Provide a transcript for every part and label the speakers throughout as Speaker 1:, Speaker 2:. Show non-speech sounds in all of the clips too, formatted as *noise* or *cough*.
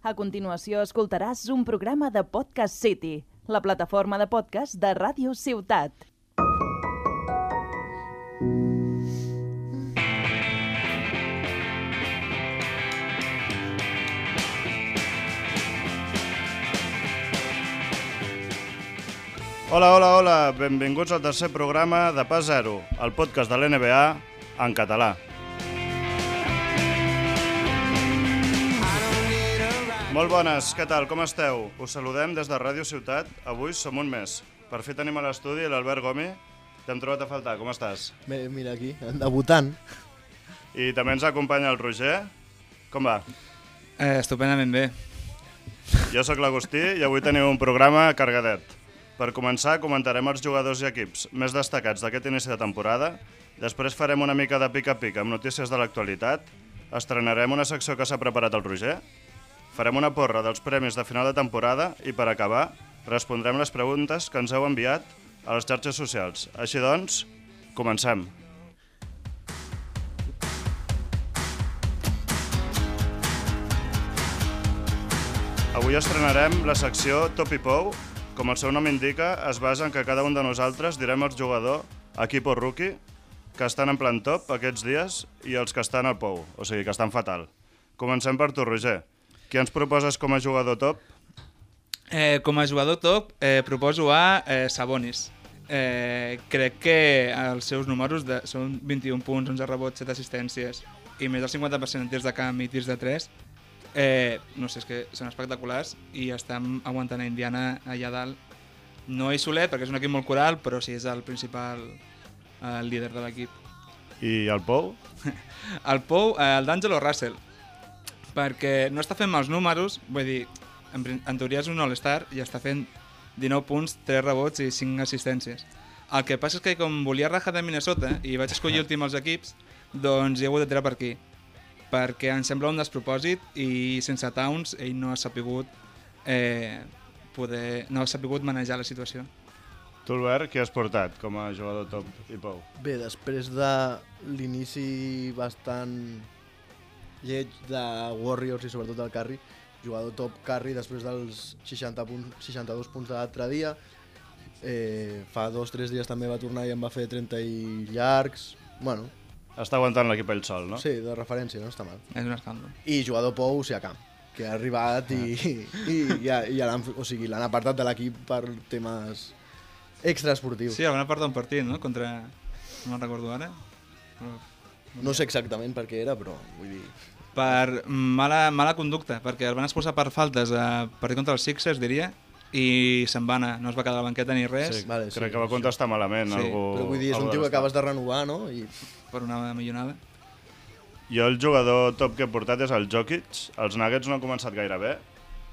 Speaker 1: A continuació escoltaràs un programa de Podcast City, la plataforma de podcast de Ràdio Ciutat.
Speaker 2: Hola, hola, hola, benvinguts al tercer programa de Pas Zero, el podcast de l'NBA en català. Molt bones, què tal, com esteu? Us saludem des de Ràdio Ciutat, avui som un mes. Per fi tenim a l'estudi l'Albert Gomi, t'hem trobat a faltar, com estàs?
Speaker 3: Bé, mira aquí, debutant.
Speaker 2: I també ens acompanya el Roger, com va?
Speaker 4: Eh, estupendament bé.
Speaker 2: Jo sóc l'Agustí i avui tenim un programa cargadet. Per començar, comentarem els jugadors i equips més destacats d'aquest inici de temporada, després farem una mica de pica-pica amb notícies de l'actualitat, estrenarem una secció que s'ha preparat el Roger, farem una porra dels premis de final de temporada i, per acabar, respondrem les preguntes que ens heu enviat a les xarxes socials. Així doncs, comencem. Avui estrenarem la secció Top i Pou. Com el seu nom indica, es basa en que cada un de nosaltres direm el jugador, equip o rookie, que estan en plan top aquests dies i els que estan al Pou, o sigui, que estan fatal. Comencem per tu, Roger. Qui ens proposes com a jugador top?
Speaker 4: Eh, com a jugador top, eh, proposo a eh, Sabonis. Eh, crec que els seus números de, són 21 punts, 11 rebots, 7 assistències i més del 50% en tirs de camp i tirs de 3. Eh, no sé, és que són espectaculars i estem aguantant a Indiana allà dalt. No és solet perquè és un equip molt coral, però sí és el principal el líder de l'equip.
Speaker 2: I el Pou? *laughs*
Speaker 4: El Pou, eh, el d'Angelo Russell, perquè no està fent mals números, vull dir, en, en teoria és un all-star i està fent 19 punts, 3 rebots i 5 assistències. El que passa és que com volia rajar de Minnesota i vaig escollir *laughs* últim els equips, doncs hi he hagut de tirar per aquí. Perquè em sembla un despropòsit i sense Towns ell no ha sapigut eh, poder, no ha sapigut manejar la situació.
Speaker 2: Tu, Albert, qui has portat com a jugador top i Pou?
Speaker 3: Bé, després de l'inici bastant lleig de Warriors i sobretot del Curry, jugador top Curry després dels 60 punts, 62 punts de l'altre dia, eh, fa dos o tres dies també va tornar i em va fer 30 i llargs, bueno,
Speaker 2: Està aguantant l'equip ell sol, no?
Speaker 3: sí, de referència, no està mal.
Speaker 4: És un escàndol.
Speaker 3: I jugador Pou, si a camp, que ha arribat i, i, ja, i ja l'han o sigui, l'han apartat de l'equip per temes extraesportius.
Speaker 4: Sí, alguna part d'un partit, no? Contra... No me'n recordo ara. Però
Speaker 3: No sé exactament per què era, però vull dir...
Speaker 4: per mala, mala conducta, perquè el van expulsar per faltes a partir contra els Sixers, diria, i se'n va anar, no es va quedar a la banqueta ni res,
Speaker 2: Sí,
Speaker 3: Vale,
Speaker 2: crec
Speaker 3: sí,
Speaker 2: que va contestar malament.
Speaker 4: Sí,
Speaker 2: algú,
Speaker 3: Però vull dir, és un tio que acabes de renovar, no? I
Speaker 4: per una millonada.
Speaker 2: Jo el jugador top que he portat és el Jokic. Els Nuggets no han començat gaire bé,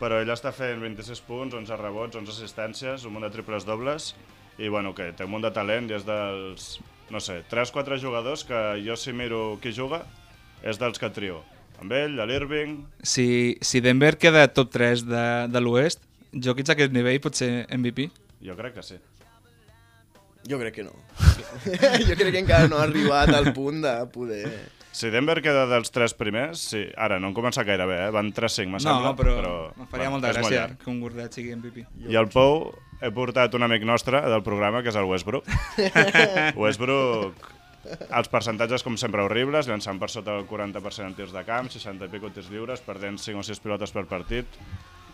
Speaker 2: però ell està fent 26 punts, 11 rebots, 11 assistències, un munt de triples dobles, i bueno, que té un munt de talent i és dels, no sé, 3-4 jugadors que jo si miro qui juga, és dels que trio. Amb ell, a l'Irving,
Speaker 4: Si, si Denver queda top 3 de, de l'oest, Jokic a aquest nivell pot ser MVP?
Speaker 2: jo crec que sí.
Speaker 3: jo crec que no. *laughs* jo crec que encara no ha arribat al punt de poder...
Speaker 2: Si Denver queda dels tres primers, sí. Ara, no han començat gaire bé, eh? Van 3-5, me sembla.
Speaker 4: no, però,
Speaker 2: però
Speaker 4: em faria
Speaker 2: bueno,
Speaker 4: molta
Speaker 2: molt
Speaker 4: gràcia
Speaker 2: llarg.
Speaker 4: que un gordet sigui MVP.
Speaker 2: I el Pou he portat un amic nostre del programa, que és el Westbrook. *laughs* Westbrook, els percentatges, com sempre, horribles, llançant per sota del 40% en tirs de camp, 60 i pico tirs lliures, perdent 5 o 6 pilotes per partit.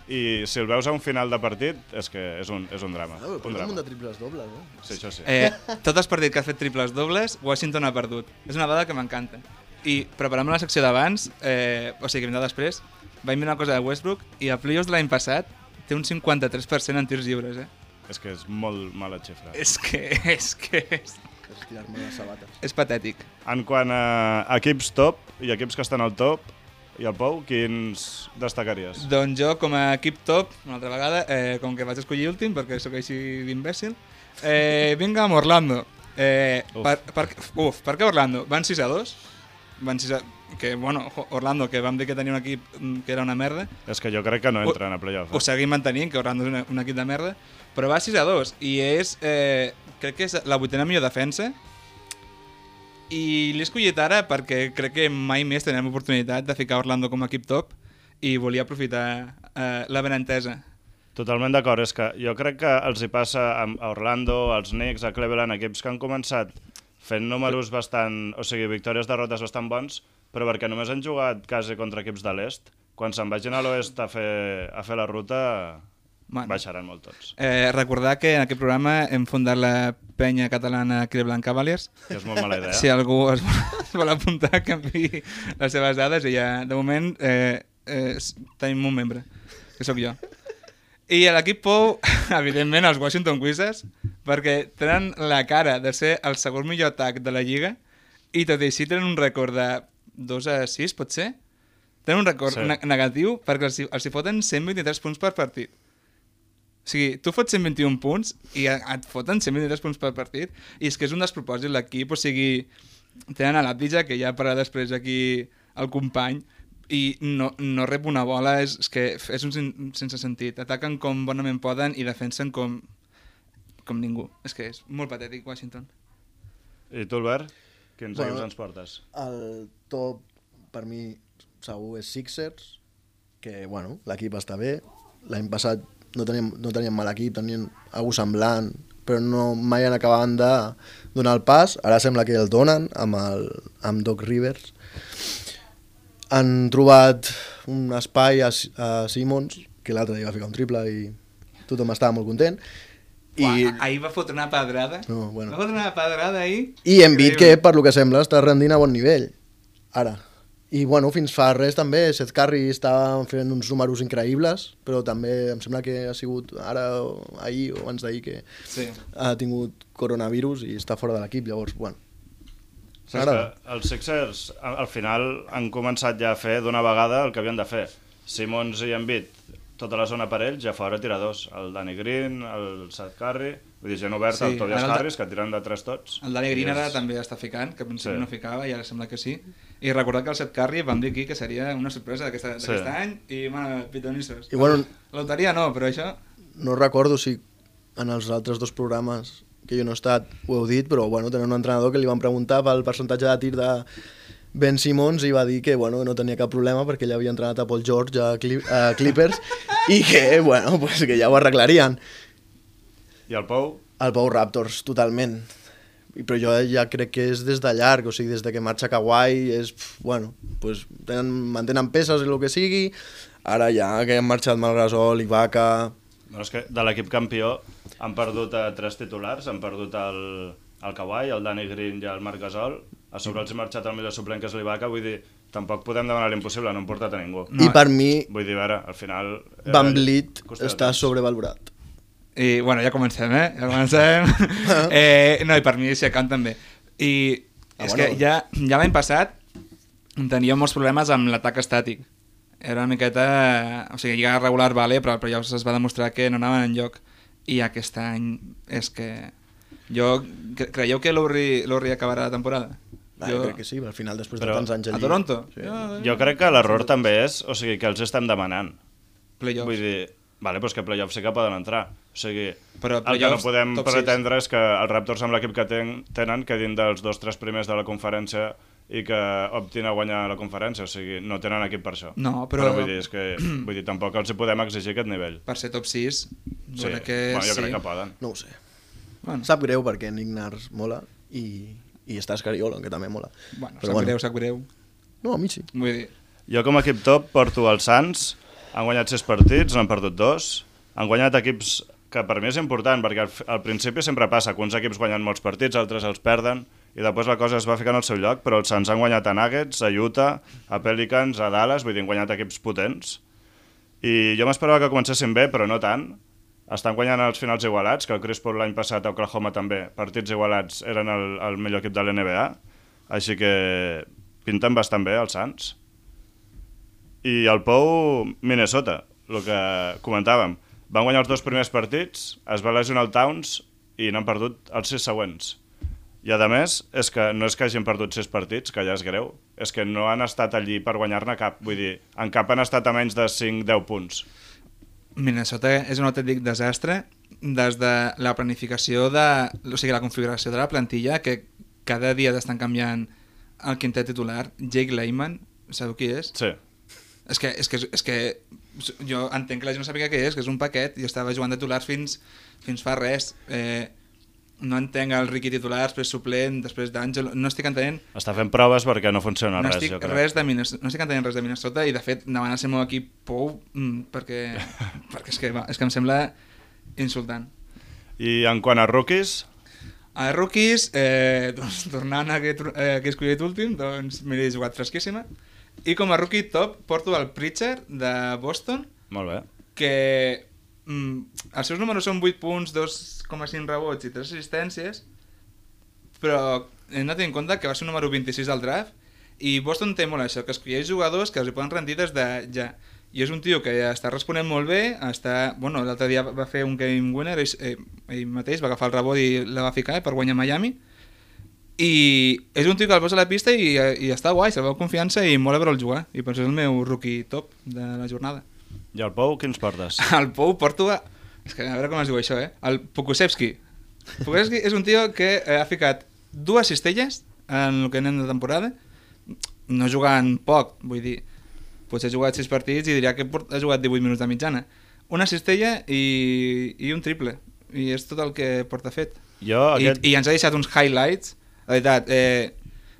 Speaker 2: I si el veus a un final de partit, és que és un, és un drama.
Speaker 3: Ah, però
Speaker 2: un
Speaker 3: porta un munt
Speaker 2: drama.
Speaker 3: de triples dobles, no?
Speaker 2: Sí, això sí.
Speaker 4: Eh, tots els partits que ha fet triples dobles, Washington ha perdut. És una dada que m'encanta. I preparant la secció d'abans, eh, o sigui, que vindrà després, vaig mirar una cosa de Westbrook i a playoffs de l'any passat té un 53% en tirs lliures, eh?
Speaker 2: És que és molt mala xifra.
Speaker 4: És que és, que és,
Speaker 3: És tirar-me les sabates.
Speaker 4: és patètic.
Speaker 2: En quant a equips top i equips que estan al top, i el Pou, quins destacaries?
Speaker 4: Doncs jo, com a equip top, una altra vegada, eh, com que vaig escollir últim, perquè sóc així d'imbècil, eh, vinga amb Orlando. Eh,
Speaker 2: Uf.
Speaker 4: per, per, uf, per què Orlando? Van 6 a 2, van 6 a... Que, bueno, Orlando, que vam dir que tenia un equip mm, que era una merda,
Speaker 2: És que jo crec que no entren a playoff.
Speaker 4: ho
Speaker 2: Eh?
Speaker 4: seguim mantenint, que Orlando és una, un equip de merda, però va 6 a 2 i és, eh, crec que és la vuitena millor defensa i l'he escollit ara perquè crec que mai més tenem oportunitat de ficar Orlando com a equip top i volia aprofitar eh, la benentesa.
Speaker 2: Totalment d'acord, és que jo crec que els hi passa a a Orlando, als Knicks, a Cleveland, equips que han començat fent números bastant... O sigui, victòries, derrotes bastant bons, però perquè només han jugat quasi contra equips de l'est, quan se'n vagin a l'oest a, fer, a fer la ruta,
Speaker 4: Bueno.
Speaker 2: baixaran molt tots.
Speaker 4: Eh, recordar que en aquest programa hem fundat la penya catalana Cleveland Cavaliers.
Speaker 2: Que és molt mala idea.
Speaker 4: Si algú es vol, *laughs* es vol apuntar, que enviï les seves dades i ja, de moment, eh, eh, tenim un membre, que sóc jo. I l'equip Pou, *laughs* evidentment, els Washington Wizards, perquè tenen la cara de ser el segon millor atac de la Lliga i tot i així tenen un rècord de 2 a 6, pot ser? Tenen un rècord
Speaker 2: Sí.
Speaker 4: ne negatiu perquè els, els hi foten 123 punts per partit. O sigui, tu fots 121 punts i et foten 123 punts per partit i és que és un despropòsit l'equip, o sigui, tenen a l'Abdija, que ja parlarà després aquí el company, i no, no rep una bola, és, és que és un sen, sense sentit. Ataquen com bonament poden i defensen com, com ningú. És que és molt patètic, Washington.
Speaker 2: I tu, Albert, quins
Speaker 3: Bueno,
Speaker 2: equips ens portes?
Speaker 3: El top, per mi, segur és Sixers, que, bueno, l'equip està bé. L'any passat no teníem, no teníem mal equip, tenien algú semblant, però no, mai han acabat de donar el pas. Ara sembla que el donen amb, el, amb Doc Rivers. Han trobat un espai a, a Simmons, que l'altre dia va ficar un triple i tothom estava molt content. I,
Speaker 4: I... Ahir va fotre una pedrada.
Speaker 3: No, bueno.
Speaker 4: Va fotre una pedrada ahir.
Speaker 3: I hem vist que, per lo que sembla, està rendint a bon nivell. Ara. I, bueno, fins fa res també, Seth Curry estava fent uns números increïbles, però també em sembla que ha sigut ara, o ahir o abans d'ahir, que
Speaker 4: Sí.
Speaker 3: ha tingut coronavirus i està fora de l'equip, llavors, bueno.
Speaker 2: Sí, és
Speaker 3: M'agrada.
Speaker 2: que els Sixers al al final han començat ja a fer d'una vegada el que havien de fer. Simons i Embiid, tota la zona per ells, ja fora tiradors. El Danny Green, el Seth Curry, vull dir, gent oberta,
Speaker 4: Sí,
Speaker 2: el Tobias
Speaker 4: el-
Speaker 2: Harris, que tiren de tres tots.
Speaker 4: El Dani Green
Speaker 2: I
Speaker 4: ara
Speaker 2: és-
Speaker 4: també està ficant, que al principi
Speaker 2: Sí.
Speaker 4: no ficava i ara sembla que sí. I recordar que el Seth Curry vam dir aquí que seria una sorpresa d'aquest
Speaker 2: Sí.
Speaker 4: sí. any i, bueno, pitonissos.
Speaker 3: I, bueno,
Speaker 4: Loteria no, però això...
Speaker 3: no recordo si en els altres dos programes que jo no he estat ho heu dit, però bueno, tenen un entrenador que li van preguntar pel percentatge de tir de Ben Simmons i va dir que bueno, no tenia cap problema perquè ell havia entrenat a Paul George a, Cli a Clippers *laughs* i que, bueno, pues que ja ho arreglarien.
Speaker 2: I el Pou?
Speaker 3: El Pau Raptors, totalment. I- Però jo ja crec que és des de llarg, o sigui, des de que marxa Kawhi, és, pf, bueno, pues, tenen, mantenen peces i el que sigui, ara ja que han marxat Malgasol, Ibaka...
Speaker 2: No, és que de l'equip campió han perdut a tres titulars, han perdut el, el Kawhi, el Danny Green i el Marc Gasol, a sobre els ha marxat el millor suplent que és l'Ibaka, vull dir, tampoc podem demanar l'impossible, no hem portat a ningú.
Speaker 3: No, I per mi,
Speaker 2: Vull dir, a veure, al final... era
Speaker 3: Van
Speaker 2: de
Speaker 3: està sobrevalorat.
Speaker 4: I, bueno, ja comencem, eh? Ja comencem. *laughs* eh, no, i per mi Siakam també. I
Speaker 3: Ah,
Speaker 4: és
Speaker 3: bueno.
Speaker 4: que ja, ja l'any passat teníem molts problemes amb l'atac estàtic. Era una miqueta... O sigui, lliga regular, vale, però, però ja es va demostrar que no anaven enlloc. I aquest any és que... Jo... cre- Creieu que Lowry acabarà la temporada?
Speaker 3: Ah, jo... crec que sí, al final, després
Speaker 2: Però
Speaker 3: de tants anys
Speaker 4: A
Speaker 3: allí...
Speaker 4: Toronto?
Speaker 3: Sí.
Speaker 4: Jo,
Speaker 2: Jo crec que l'error també és, o sigui, que els estem demanant.
Speaker 4: Playoffs.
Speaker 2: Vull dir, vale, doncs que playoffs sí que poden entrar. O sigui,
Speaker 4: Però
Speaker 2: el que no podem pretendre és que els Raptors amb l'equip que ten, tenen quedin dels dos tres primers de la conferència i que optin a guanyar la conferència. O sigui, no tenen equip per això.
Speaker 4: No, però-
Speaker 2: però vull dir, és que, *clears throat* vull dir, tampoc els podem exigir aquest nivell.
Speaker 4: Per ser top 6, jo
Speaker 2: Sí,
Speaker 4: crec que
Speaker 2: bueno, jo
Speaker 4: sí.
Speaker 2: crec que poden.
Speaker 3: No ho sé.
Speaker 4: Bueno,
Speaker 3: Sap greu perquè Nick Nars mola i, i està Escariola, que també mola.
Speaker 4: bueno,
Speaker 3: Però
Speaker 4: sap
Speaker 3: bueno.
Speaker 4: greu, sap greu.
Speaker 3: No, a mi sí.
Speaker 4: Vull dir,
Speaker 2: Jo com a equip top porto els Sants, han guanyat 6 partits, n'han perdut dos, han guanyat equips que per mi és important, perquè al, al principi sempre passa que uns equips guanyen molts partits, altres els perden, i després la cosa es va ficant al seu lloc, però els Sants han guanyat a Nuggets, a Utah, a Pelicans, a Dallas, vull dir, han guanyat equips potents, i jo m'esperava que comencessin bé, però no tant. Estan guanyant els finals igualats, que el Chris Paul l'any passat a Oklahoma també, partits igualats eren el, el millor equip de l'NBA, així que pinten bastant bé els Sants. I el Pou, Minnesota, el que comentàvem. Van guanyar els dos primers partits, es va lesionar el Towns i n'han perdut els sis següents. I a més, és que no és que hagin perdut sis partits, que ja és greu, és que no han estat allí per guanyar-ne cap. Vull dir, en cap han estat a menys de 5-10 punts.
Speaker 4: Minnesota és un autèntic desastre des de la planificació de... O sigui, la configuració de la plantilla, que cada dia estan canviant el quintet titular. Jake Lehman, sabeu qui és?
Speaker 2: Sí.
Speaker 4: És que, és que, és que jo entenc que la gent no sàpiga què és, que és un paquet, i estava jugant de titulars fins, fins fa res. Eh, no entenc el Riqui titular, després suplent, després d'Àngel... No estic entenent
Speaker 2: Està fent proves perquè no funciona
Speaker 4: no
Speaker 2: res,
Speaker 4: estic,
Speaker 2: jo crec.
Speaker 4: res de Minnesota, no estic entenent res de Minnesota i de fet davant el seu equip Pou mm, perquè, *laughs* perquè és, que, va, és que em sembla insultant.
Speaker 2: I en quant a rookies,
Speaker 4: A rookies, eh, *laughs* doncs, tornant a aquest, eh, que he escollit últim, doncs m'he jugat fresquíssima. I com a rookie top porto el Pritchard de Boston,
Speaker 2: molt bé.
Speaker 4: que mm, els seus números són 8 punts, 2,5 rebots i 3 assistències, però hem de tenir en compte que va ser el número 26 del draft i Boston té molt això, que escolleix jugadors que els poden rendir des de ja. I és un tio que està responent molt bé, està, bueno, l'altre dia va fer un game winner, ell, eh, ell mateix va agafar el rebot i la va ficar eh, per guanyar Miami, i és un tio que el posa a la pista i, i està guai, se'l veu confiança i mola veure'l jugar, i per això és el meu rookie top de la jornada.
Speaker 2: I el Pou, quins portes? *laughs*
Speaker 4: El Pou porto a... És que a veure com es diu això, eh? El Pokusevski. Pokusevski és un tio que eh, ha ficat dues cistelles en el que anem de temporada, no jugant poc, vull dir, potser ha jugat 6 partits i diria que ha jugat 18 minuts de mitjana. Una cistella i, i un triple, i és tot el que porta fet.
Speaker 2: Jo,
Speaker 4: I,
Speaker 2: aquest...
Speaker 4: I ens ha deixat uns highlights, la veritat, eh,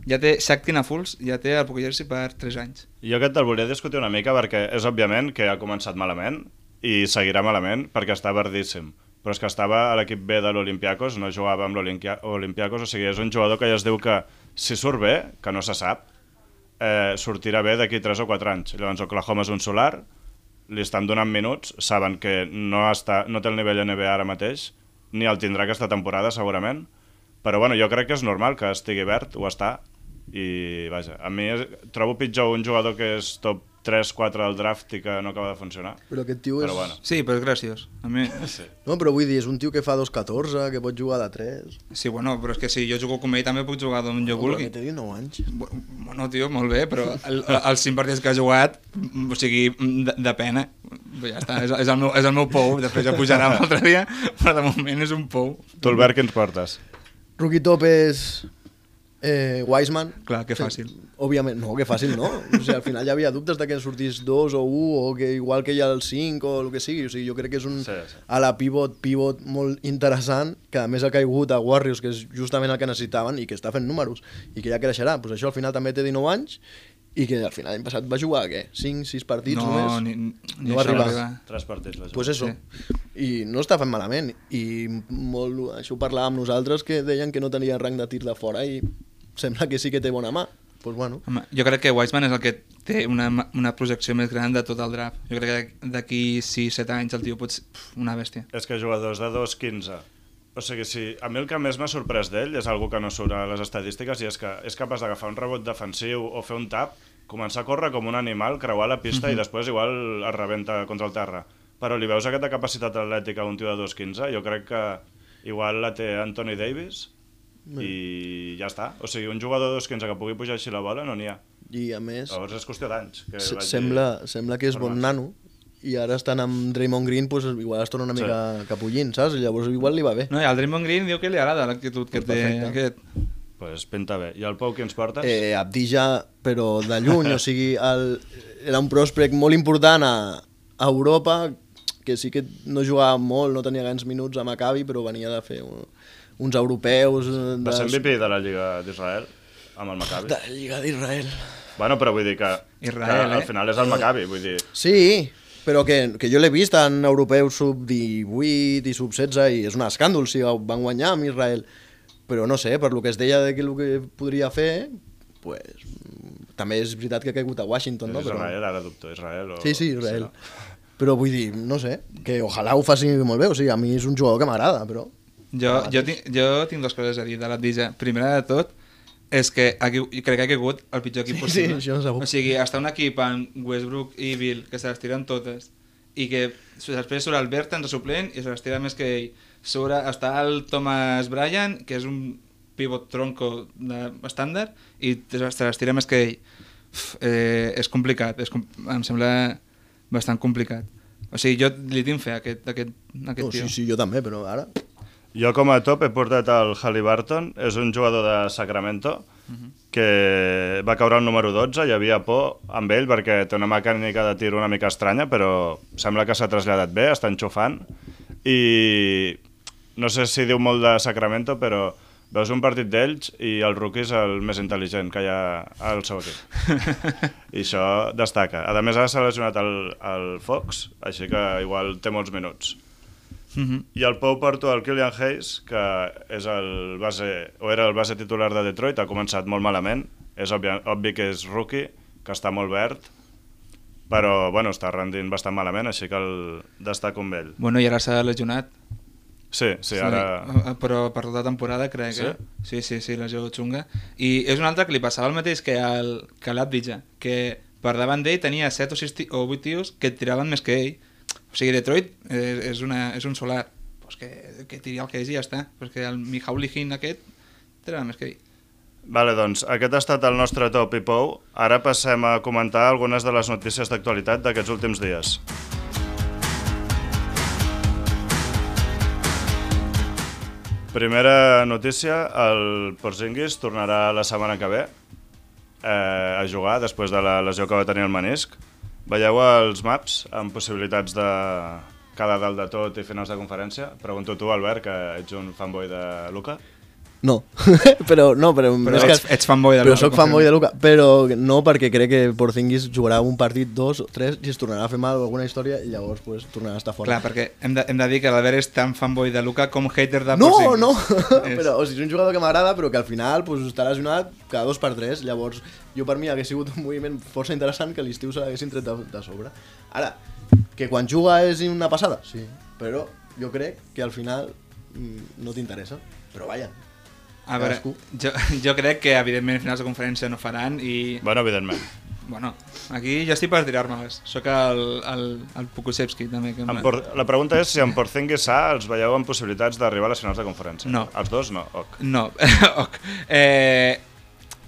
Speaker 4: ja té Shakti Nafuls, ja té el Pokusevski per 3 anys.
Speaker 2: Jo aquest el volia discutir una mica perquè és òbviament que ha començat malament i seguirà malament perquè està verdíssim. Però és que estava a l'equip B de l'Olimpiakos, no jugava amb l'Olimpiakos, o sigui, és un jugador que ja es diu que si surt bé, que no se sap, eh, sortirà bé d'aquí 3 o 4 anys. Llavors Oklahoma és un solar, li estan donant minuts, saben que no, està, no té el nivell NBA ara mateix, ni el tindrà aquesta temporada segurament, però bueno, jo crec que és normal que estigui verd, ho està, i vaja, a mi trobo pitjor un jugador que és top 3-4 del draft i que no acaba de funcionar.
Speaker 3: Però aquest tio és...
Speaker 2: Però bueno.
Speaker 4: Sí, però és graciós. A mi...
Speaker 2: Sí.
Speaker 3: No, però vull dir, és un tio que fa 2'14, que pot jugar de 3.
Speaker 4: Sí, bueno, però és que si jo jugo com ell també puc jugar d'on jo
Speaker 3: Però
Speaker 4: vulgui.
Speaker 3: que té 19 anys.
Speaker 4: Bu- Bueno, tio, molt bé, però el, els cinc partits que ha jugat, mm, o sigui, de, de pena, Però ja està, és, és, el meu, és el meu pou, després ja pujarà un altre dia, però de moment és un pou.
Speaker 2: Tu, Albert, què ens portes?
Speaker 3: Rookie top és eh, Wiseman.
Speaker 4: Clar, que fàcil.
Speaker 3: Òbviament, no, que fàcil no. O sigui, al final hi havia dubtes de que en sortís dos o un, o que igual que hi ha el 5 o el que sigui. O sigui, jo crec que és un
Speaker 2: Sí, sí.
Speaker 3: a la pivot, pivot molt interessant, que a més ha caigut a Warriors, que és justament el que necessitaven i que està fent números, i que ja creixerà. Pues això al final també té 19 anys, i que al final l'any passat va jugar, què? 5, 6 partits
Speaker 4: No,
Speaker 3: només?
Speaker 4: ni, ni
Speaker 3: No va
Speaker 4: això
Speaker 3: arribar.
Speaker 2: Tres partits. Va
Speaker 3: pues
Speaker 2: jugar.
Speaker 3: eso. I no està fent malament. I molt, això ho parlàvem nosaltres, que deien que no tenia rang de tir de fora i sembla que sí que té bona mà. Pues bueno,
Speaker 4: Home, jo crec que Wiseman és el que té una, una projecció més gran de tot el draft. Jo crec que d'aquí 6-7 anys el tio pot ser pf, una bèstia.
Speaker 2: És que jugadors de 2-15... O sigui, si a mi el que més m'ha sorprès d'ell és algo que no surt a les estadístiques i és que és capaç d'agafar un rebot defensiu o fer un tap, començar a córrer com un animal, creuar la pista i després igual es rebenta contra el terra. Però li veus aquesta capacitat atlètica a un tio de 2'15? Jo crec que igual la té Anthony Davis i ja està. O sigui, un jugador de 2'15 que pugui pujar així la bola no n'hi ha.
Speaker 3: i a més,
Speaker 2: Llavors és qüestió d'anys. que
Speaker 3: se-
Speaker 2: vagi
Speaker 3: sembla, sembla que és bon nano, i ara estan amb Draymond Green, pues, igual es torna una
Speaker 2: Sí.
Speaker 3: mica capullint, saps? I llavors igual li va bé.
Speaker 4: No, i el Draymond Green diu que li agrada l'actitud que
Speaker 3: Pues
Speaker 4: té
Speaker 3: perfecte.
Speaker 4: aquest.
Speaker 2: Pues pinta bé. I el Pau, qui ens portes?
Speaker 3: Eh, Abdija, però de lluny, o sigui, el, era un prospect molt important a, a Europa, que sí que no jugava molt, no tenia grans minuts a Maccabi, però venia de fer un, uns europeus... eh,
Speaker 2: Va ser
Speaker 3: de,
Speaker 2: MVP de la Lliga d'Israel amb el Maccabi.
Speaker 3: de la Lliga d'Israel.
Speaker 2: Bueno, però vull dir que,
Speaker 4: Israel,
Speaker 2: que al
Speaker 4: eh?
Speaker 2: final és el Maccabi, vull dir...
Speaker 3: Sí, però que, que jo l'he vist en europeus sub-18 i sub-16 i és un escàndol si van guanyar amb Israel. Però no sé, per lo que es deia de que el que podria fer, pues, també és veritat que ha caigut a Washington, no?
Speaker 2: és Israel, ara dubto, Israel o...
Speaker 3: Sí, sí, Israel.
Speaker 2: Sí,
Speaker 3: Però vull dir, no sé, que ojalà ho faci molt bé, o sigui, a mi és un jugador que m'agrada, però...
Speaker 4: Jo, jo, tinc, jo tinc dues coses a dir de l'Abdija. Primera de tot, és que ha, caigut- crec que ha caigut el pitjor equip
Speaker 3: Sí,
Speaker 4: possible.
Speaker 3: sí, això segur.
Speaker 4: O sigui, està un equip amb Westbrook i Bill, que se les tiren totes, i que després surt el Bertans de suplent i se les tira més que ell. Surt, està el Thomas Bryan, que és un pivot tronco de estàndard, i se les tira més que ell. Uf, eh, és complicat, és, em sembla bastant complicat. O sigui, jo li tinc fe a aquest, a aquest, a aquest
Speaker 3: No,
Speaker 4: tio.
Speaker 3: sí, sí, jo també, però ara...
Speaker 2: Jo com a top he portat el Halliburton, és un jugador de Sacramento, que va caure el número 12, hi havia por amb ell perquè té una mecànica de tir una mica estranya, però sembla que s'ha traslladat bé, està enxufant, i no sé si diu molt de Sacramento, però veus un partit d'ells i el rookie és el més intel·ligent que hi ha al seu equip. *laughs* I això destaca. A més, ara s'ha lesionat el, el Fox, així que igual té molts minuts.
Speaker 4: -hmm.
Speaker 2: I el Pou porto el Killian Hayes, que és el base, o era el base titular de Detroit, ha començat molt malament. És obvi, obvi que és rookie, que està molt verd, però bueno, està rendint bastant malament, així que el destaco amb ell.
Speaker 4: Bueno, i ara s'ha lesionat.
Speaker 2: Sí, sí, ara...
Speaker 4: Sí, però per tota temporada crec,
Speaker 2: Sí?
Speaker 4: eh? Sí, sí, sí, lesió xunga. I és un altre que li passava el mateix que, el, que l'Abdija, que per davant d'ell tenia 7 o, 6 ti o 8 tios que tiraven més que ell. O sigui, Detroit és, és, una, és un solar. Pues que, que tiri el que és i ja està. Perquè el Mihaulihin aquest tirava més que ell.
Speaker 2: Vale, doncs aquest ha estat el nostre top i pou. Ara passem a comentar algunes de les notícies d'actualitat d'aquests últims dies. Primera notícia, el Porzingis tornarà la setmana que ve eh, a jugar després de la lesió que va tenir el menisc. Veieu els maps amb possibilitats de cada dalt de tot i finals de conferència? Pregunto tu, Albert, que ets un fanboy de Luca.
Speaker 3: No, *laughs* però no, però,
Speaker 4: Però
Speaker 3: és
Speaker 4: ets,
Speaker 3: que,
Speaker 4: ets fanboy de
Speaker 3: però
Speaker 4: Luka,
Speaker 3: soc fanboy de. Luka, però no perquè crec que Porzingis jugarà un partit, dos, tres, i es tornarà a fer mal alguna història i llavors pues, tornarà a estar fora.
Speaker 4: Clar, perquè hem de, hem de dir que l'Albert és tan fanboy de Luca com hater de
Speaker 3: No,
Speaker 4: Porzingis.
Speaker 3: no, *laughs*
Speaker 4: És-
Speaker 3: però o sigui, és un jugador que m'agrada però que al final pues, està lesionat cada dos per tres, llavors jo per mi hagués sigut un moviment força interessant que l'estiu se l'haguessin tret de, de sobre. Ara, que quan juga és una passada, sí, però jo crec que al final mm, no t'interessa, però vaja,
Speaker 4: A veure,
Speaker 3: Cadascú.
Speaker 4: jo, jo crec que evidentment finals de conferència no faran i...
Speaker 2: Bueno, evidentment.
Speaker 4: Bueno, aquí jo estic per tirar-me-les. Soc el, el, el Pukusevski, també. Que
Speaker 2: Por... La pregunta és si en Porzingis Sa els veieu amb possibilitats d'arribar a les finals de conferència.
Speaker 4: No.
Speaker 2: Els dos no, ok.
Speaker 4: No, *laughs* ok. Eh,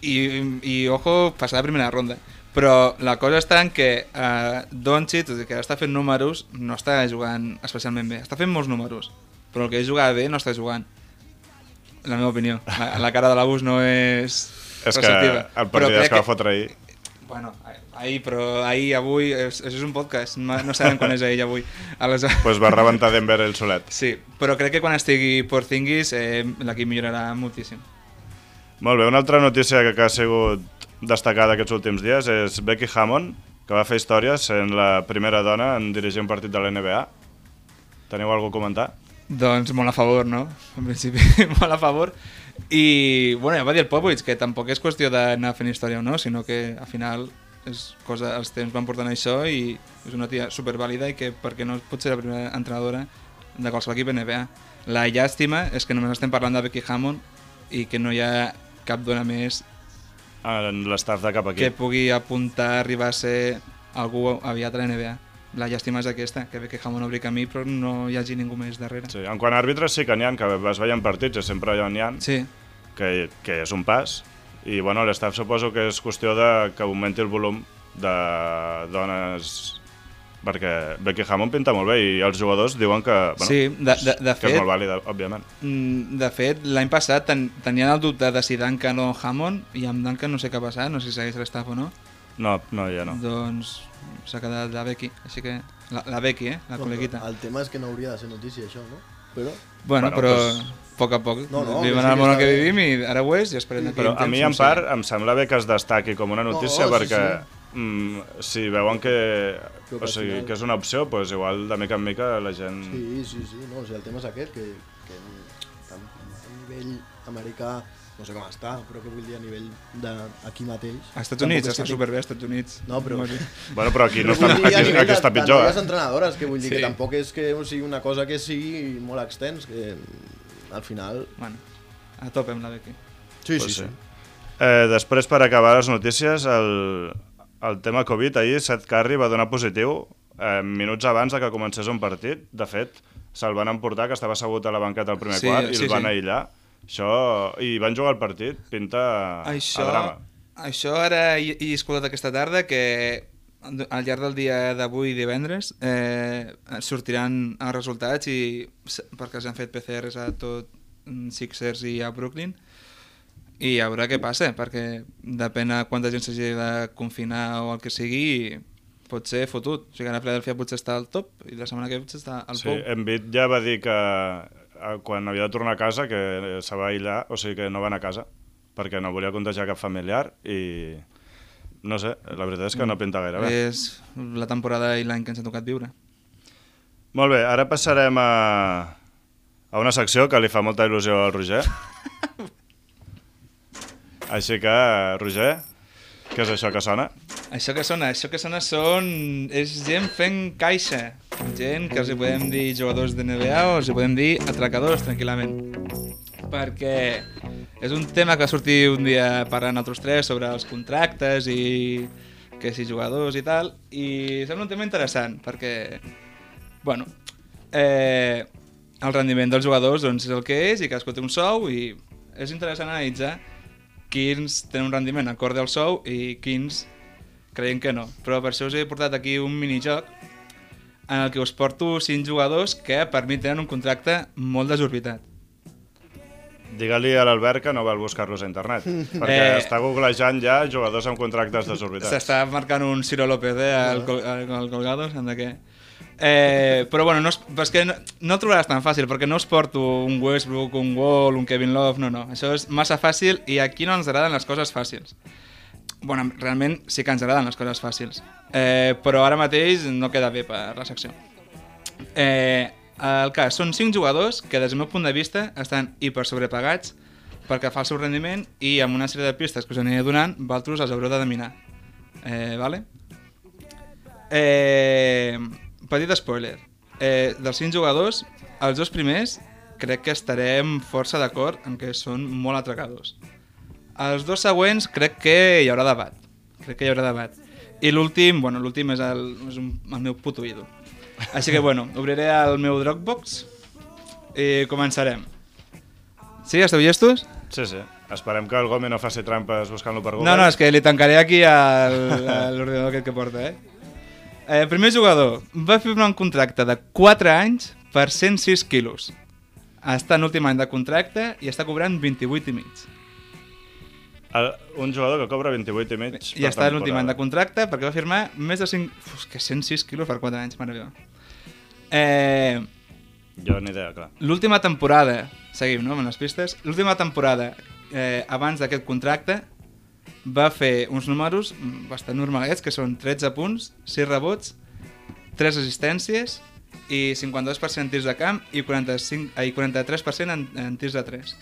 Speaker 4: i, I, ojo, passar la primera ronda. Però la cosa està en que eh, Doncic, tot i que està fent números, no està jugant especialment bé. Està fent molts números, però el que és jugar bé no està jugant. La meva opinió. La, la cara de l'abús no és
Speaker 2: És que
Speaker 4: receptiva.
Speaker 2: el
Speaker 4: Però
Speaker 2: partit que va fotre ahir...
Speaker 4: Bueno, ahir, però ahir, avui, és, és un podcast, no no sabem quan és ahir, avui. Aleshores,
Speaker 2: Pues va rebentar Denver el solet.
Speaker 4: sí, però crec que quan estigui Porzingis eh, l'equip millorarà moltíssim.
Speaker 2: Molt bé, una altra notícia que, que ha sigut destacada aquests últims dies és Becky Hammond, que va fer història sent la primera dona en dirigir un partit de la NBA. Teniu alguna cosa a comentar?
Speaker 4: Doncs molt a favor, no? En principi, *laughs* molt a favor. I, bueno, ja va dir el Popovich que tampoc és qüestió d'anar fent història o no, sinó que al final és cosa, els temps van portant això i és una tia supervàlida i que perquè no pot ser la primera entrenadora de qualsevol equip NBA. La llàstima és que només estem parlant de Becky Hammond i que no hi ha cap dona més
Speaker 2: En l'estaf de cap
Speaker 4: que
Speaker 2: equip.
Speaker 4: pugui apuntar arribar a ser algú aviat a la NBA. La llàstima és aquesta, que Becky Hammond obri camí però no hi hagi ningú més darrere.
Speaker 2: Sí. En quant a àrbitres sí que n'hi ha, que es veien partits, i sempre n'hi ha,
Speaker 4: Sí,
Speaker 2: que, que és un pas. I bueno, l'estaf suposo que és qüestió de que augmenti el volum de dones perquè Becky Hammond pinta molt bé i els jugadors diuen que, bueno,
Speaker 4: Sí, de- de- de
Speaker 2: que és
Speaker 4: fet-
Speaker 2: molt vàlida, òbviament.
Speaker 4: Mm, De fet, l'any passat ten, tenien el dubte de si Duncan o Hammond i amb Duncan no sé què ha passat, no sé si segueix l'estaf o no.
Speaker 2: No, no, ja no.
Speaker 4: Doncs s'ha quedat la Becky, així que... La, la Becky, eh? La col·leguita.
Speaker 3: El tema és que no hauria de ser notícia això, no? Però...
Speaker 4: Bueno,
Speaker 2: Bueno,
Speaker 4: però
Speaker 2: pues-
Speaker 4: a poc a poc.
Speaker 3: No, no,
Speaker 4: vivim
Speaker 3: que
Speaker 4: en
Speaker 3: sí
Speaker 4: el
Speaker 3: que
Speaker 4: món en què vivim i ara ho és i esperem d'aquí
Speaker 2: Però a mi, en part, em sembla bé que es destaqui com una notícia
Speaker 3: No, sí,
Speaker 2: perquè mm, si veuen que,
Speaker 3: que
Speaker 2: o sigui, que és una opció, doncs igual de mica en mica la gent...
Speaker 3: Sí, sí, sí, no, o sigui, el tema és aquest, que, que tant a nivell americà, no sé com està, però que vull dir a nivell d'aquí mateix...
Speaker 4: Als Estats
Speaker 3: tampoc
Speaker 4: Units, està superbé als Estats Units.
Speaker 3: No, però-. *laughs*
Speaker 2: Bueno, però aquí, no està,
Speaker 3: a
Speaker 2: aquí,
Speaker 3: nivell
Speaker 2: aquí està
Speaker 3: de-
Speaker 2: pitjor,
Speaker 3: de
Speaker 2: eh?
Speaker 3: entrenadores, que vull dir
Speaker 4: Sí.
Speaker 3: que tampoc és que sigui una cosa que sigui molt extens, que al final...
Speaker 4: Bueno, a tope amb la Becky.
Speaker 3: Sí,
Speaker 2: Pues sí. Eh, després, per acabar les notícies, el, el tema Covid, ahir Seth Curry va donar positiu eh, minuts abans de que comencés un partit. De fet, se'l van emportar, que estava assegut a la banqueta al primer
Speaker 4: Sí,
Speaker 2: quart, i
Speaker 4: sí,
Speaker 2: el van
Speaker 4: sí.
Speaker 2: aïllar. Això, I van jugar el partit, pinta
Speaker 4: Això,
Speaker 2: a drama.
Speaker 4: això ara he, he escoltat aquesta tarda que al llarg del dia d'avui divendres eh, sortiran els resultats i perquè s'han fet PCRs a tot mm, Sixers i a Brooklyn i a veure què passa, perquè depèn de quanta gent s'hagi de confinar o el que sigui, pot ser fotut. O sigui, ara Philadelphia potser està al top i la setmana que ve potser està al
Speaker 2: Sí,
Speaker 4: pou.
Speaker 2: Embiid ja va dir que quan havia de tornar a casa que se va aïllar, o sigui que no va anar a casa perquè no volia contagiar cap familiar i no sé, la veritat és que no pinta gaire bé.
Speaker 4: És la temporada i l'any que ens ha tocat viure.
Speaker 2: Molt bé, ara passarem a, a una secció que li fa molta il·lusió al Roger. *laughs* Així que, Roger, què és això que sona?
Speaker 4: Això que sona, això que sona són... és gent fent caixa. Gent que els hi podem dir jugadors de NBA o els hi podem dir atracadors, tranquil·lament. Perquè és un tema que va sortir un dia parlant altres tres sobre els contractes i que si jugadors i tal, i sembla un tema interessant, perquè, bueno, eh, el rendiment dels jugadors doncs, és el que és i cadascú té un sou i és interessant analitzar quins tenen un rendiment acorde al sou i quins creiem que no. Però per això us he portat aquí un minijoc en el que us porto 5 jugadors que per mi tenen un contracte molt desorbitat.
Speaker 2: Digue-li a l'Albert que no val buscar-los a internet, *laughs* perquè
Speaker 4: Eh.
Speaker 2: està googlejant ja jugadors amb contractes desorbitats.
Speaker 4: S'està marcant un Ciro López eh, al, col al, al Colgado, sembla que... Eh, però bueno, no és, és que no, no trobaràs tan fàcil, perquè no us porto un Westbrook, un Wall, un Kevin Love, no, no. Això és massa fàcil i aquí no ens agraden les coses fàcils. Bueno, realment sí que ens agraden les coses fàcils, eh, però ara mateix no queda bé per la secció. Eh, el cas, són 5 jugadors que des del meu punt de vista estan hiper sobrepagats pel que fa al seu rendiment i amb una sèrie de pistes que us aniré donant, vosaltres els haureu de dominar. Eh, vale? Eh, petit spoiler. Eh, dels 5 jugadors, els dos primers crec que estarem força d'acord en que són molt atracadors. Els dos següents crec que hi haurà debat. Crec que hi haurà debat. I l'últim, bueno, l'últim és, el, és un, el meu puto ídol. Així que, bueno, obriré el meu Dropbox i començarem. Sí, esteu llestos?
Speaker 2: Sí, sí. Esperem que el Gómez no faci trampes buscant-lo per Google.
Speaker 4: No, no, és que li tancaré aquí l'ordinador aquest que porta, eh? Eh? Primer jugador, va firmar un contracte de 4 anys per 106 quilos. Està en últim any de contracte i està cobrant 28 i mig.
Speaker 2: El, un jugador que cobra 28 i mig
Speaker 4: I està en últim any de contracte perquè va firmar més de 5... Uf, que 106 quilos per 4 anys, mare meva. Eh,
Speaker 2: Jo ni idea, clar.
Speaker 4: L'última temporada, seguim no, amb les pistes, l'última temporada eh, abans d'aquest contracte va fer uns números bastant normalets, que són 13 punts, 6 rebots, 3 assistències i 52% en tirs de camp i, 45, eh, i 43% en, en tirs de 3.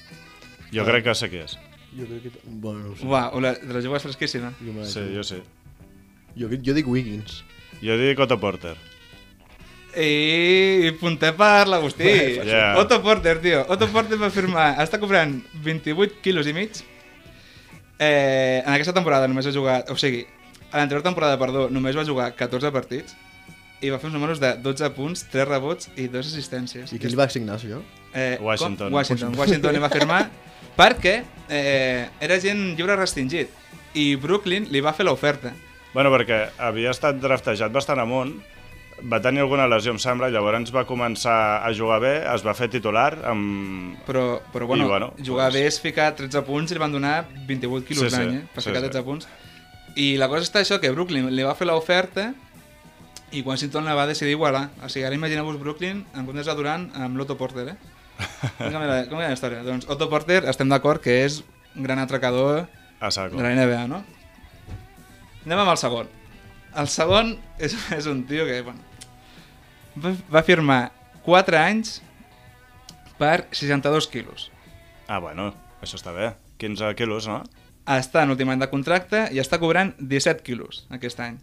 Speaker 2: Jo crec que sé qui és.
Speaker 3: Jo crec que... Bueno, no sé.
Speaker 4: Uau, la, de la jove és fresquíssima.
Speaker 3: Jo,
Speaker 2: Sí, jo sí.
Speaker 3: jo, jo dic Wiggins.
Speaker 2: Jo dic Otto Porter.
Speaker 4: I punter per l'Agustí.
Speaker 2: Yeah.
Speaker 4: Otto Porter, tio. Otto Porter va firmar... Està cobrant 28 quilos i mig. Eh, en aquesta temporada només ha jugat... O sigui, a l'anterior temporada, perdó, només va jugar 14 partits i va fer uns números de 12 punts, 3 rebots i 2 assistències.
Speaker 3: I qui li va assignar, això?
Speaker 4: Eh,
Speaker 2: Washington.
Speaker 4: Com? Washington. Washington li va firmar perquè eh, era gent lliure restringit i Brooklyn li va fer l'oferta.
Speaker 2: Bueno, perquè havia estat draftejat bastant amunt, va tenir alguna lesió, em sembla, llavors va començar a jugar bé, es va fer titular amb...
Speaker 4: Però, però bueno,
Speaker 2: I, bueno,
Speaker 4: jugar
Speaker 2: doncs-
Speaker 4: bé és ficar 13 punts i li van donar 28 quilos
Speaker 2: Sí, sí,
Speaker 4: l'any, eh? Per
Speaker 2: sí,
Speaker 4: ficar
Speaker 2: sí.
Speaker 4: 13 punts. I la cosa està això, que Brooklyn li va fer l'oferta i Washington la va decidir igualar. O sigui, ara imagineu-vos Brooklyn en comptes de Durant amb l'Otto Porter, eh? com, era, com era la història? Doncs Otto Porter estem d'acord que és un gran atracador de la NBA, no? Anem amb el segon. El segon és, és un tio que, bueno, va, va firmar 4 anys per 62 quilos.
Speaker 2: Ah, bueno, això està bé. 15 quilos, no?
Speaker 4: Està en últim any de contracte i està cobrant 17 quilos aquest any.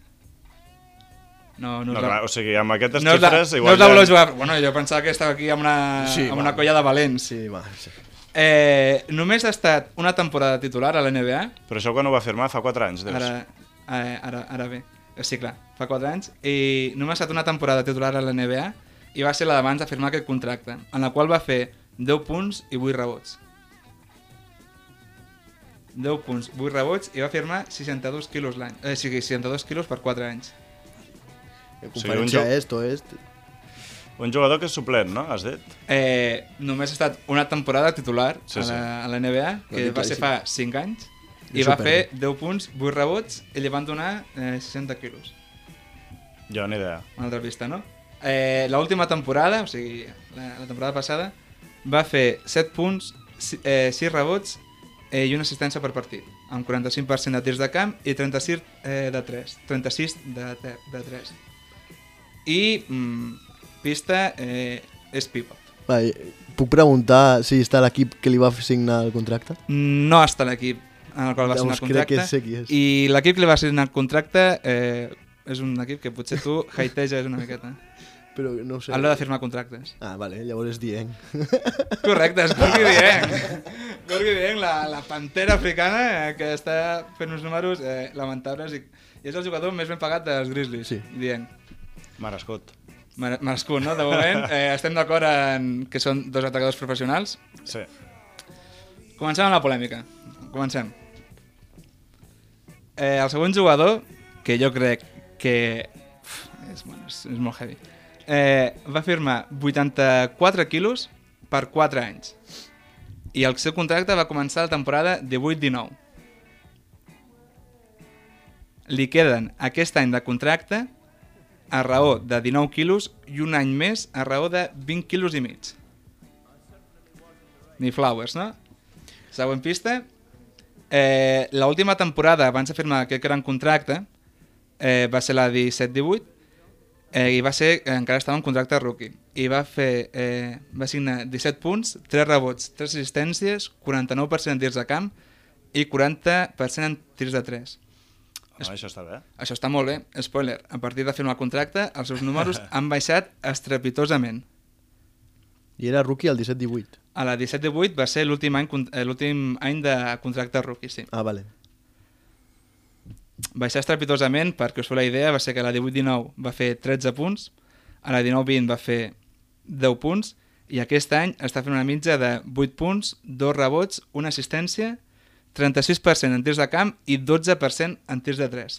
Speaker 4: No, no,
Speaker 2: No,
Speaker 4: la-
Speaker 2: clar, o sigui, amb aquestes
Speaker 4: no us la,
Speaker 2: xifres...
Speaker 4: no
Speaker 2: igual
Speaker 4: us la voleu
Speaker 2: ja...
Speaker 4: jugar. Bueno, jo pensava que estava aquí amb una,
Speaker 3: Sí,
Speaker 4: amb
Speaker 3: va.
Speaker 4: una colla de valents.
Speaker 3: Sí, va. Sí.
Speaker 4: Eh, només ha estat una temporada titular a la NBA.
Speaker 2: Però això quan ho va firmar fa 4 anys, dius.
Speaker 4: Ara, eh, ara, ara bé. Eh, Sí, clar, fa 4 anys. I només ha estat una temporada titular a la NBA i va ser la d'abans de firmar aquest contracte, en la qual va fer 10 punts i 8 rebots. 10 punts, 8 rebots i va firmar 62 quilos l'any. Eh, sí, 62 quilos per 4 anys.
Speaker 3: En
Speaker 2: sigui, un
Speaker 3: conferència
Speaker 2: joc-
Speaker 3: est, oest...
Speaker 2: Un jugador que és suplent, no? Has dit?
Speaker 4: Eh, només ha estat una temporada titular
Speaker 2: Sí,
Speaker 4: a,
Speaker 2: sí.
Speaker 4: la, a la NBA, que va ser fa 5 anys,
Speaker 3: I
Speaker 4: va fer
Speaker 3: bé.
Speaker 4: 10 punts, 8 rebots, i li van donar eh, 60 quilos.
Speaker 2: Jo ni idea.
Speaker 4: Una altra pista, no? Eh, L'última temporada, o sigui, la, la temporada passada, va fer 7 punts, si- eh, 6 rebots eh, i una assistència per partit, amb 45% de tirs de camp i 36 eh, de 3. 36 de, te- de 3. I mm, pista eh, és pivot.
Speaker 3: Va, puc preguntar si està l'equip que li va signar el contracte?
Speaker 4: No està l'equip en el qual va signar
Speaker 3: crec
Speaker 4: contracte.
Speaker 3: que sé qui és.
Speaker 4: I l'equip que li va signar el contracte eh, és un equip que potser tu *laughs* hateges una miqueta.
Speaker 3: Però no ho sé.
Speaker 4: A l'hora de firmar contractes.
Speaker 3: Ah, vale, llavors és Dieng. *laughs*
Speaker 4: Correcte, és Gorgui Dieng. Gorgui Dieng, la, la pantera africana eh, que està fent uns números eh, lamentables i, i és el jugador més ben pagat dels Grizzlies,
Speaker 3: Sí.
Speaker 4: Dieng.
Speaker 2: Marescut.
Speaker 4: Mer- Merescut, no? De moment *laughs* eh, estem d'acord en que són dos atacadors professionals.
Speaker 2: Sí.
Speaker 4: Comencem amb la polèmica. Comencem. Eh, el segon jugador, que jo crec que uf, és, bueno, és, és molt heavy, eh, va firmar 84 quilos per 4 anys. I el seu contracte va començar la temporada 18-19. Li queden aquest any de contracte a raó de 19 quilos i un any més a raó de 20 quilos i mig. Ni flowers, no? Següent pista. Eh, L'última temporada, abans de firmar aquest gran contracte, eh, va ser la 17-18, eh, i va ser, eh, encara estava en contracte rookie, i va fer, eh, va signar 17 punts, 3 rebots, 3 assistències, 49% en tirs de camp i 40% en tirs de 3.
Speaker 2: Home, això està bé.
Speaker 4: Això està molt bé. Spoiler, a partir de firmar el contracte, els seus números *laughs* han baixat estrepitosament.
Speaker 3: I era rookie al 17-18.
Speaker 4: A la 17-18 va ser l'últim any, eh, l'últim any de contracte rookie, sí.
Speaker 3: Ah, vale.
Speaker 4: Baixar estrepitosament, perquè us feu la idea, va ser que a la 18-19 va fer 13 punts, a la 19-20 va fer 10 punts, i aquest any està fent una mitja de 8 punts, 2 rebots, una assistència, 36% en tirs de camp i 12% en tirs de 3.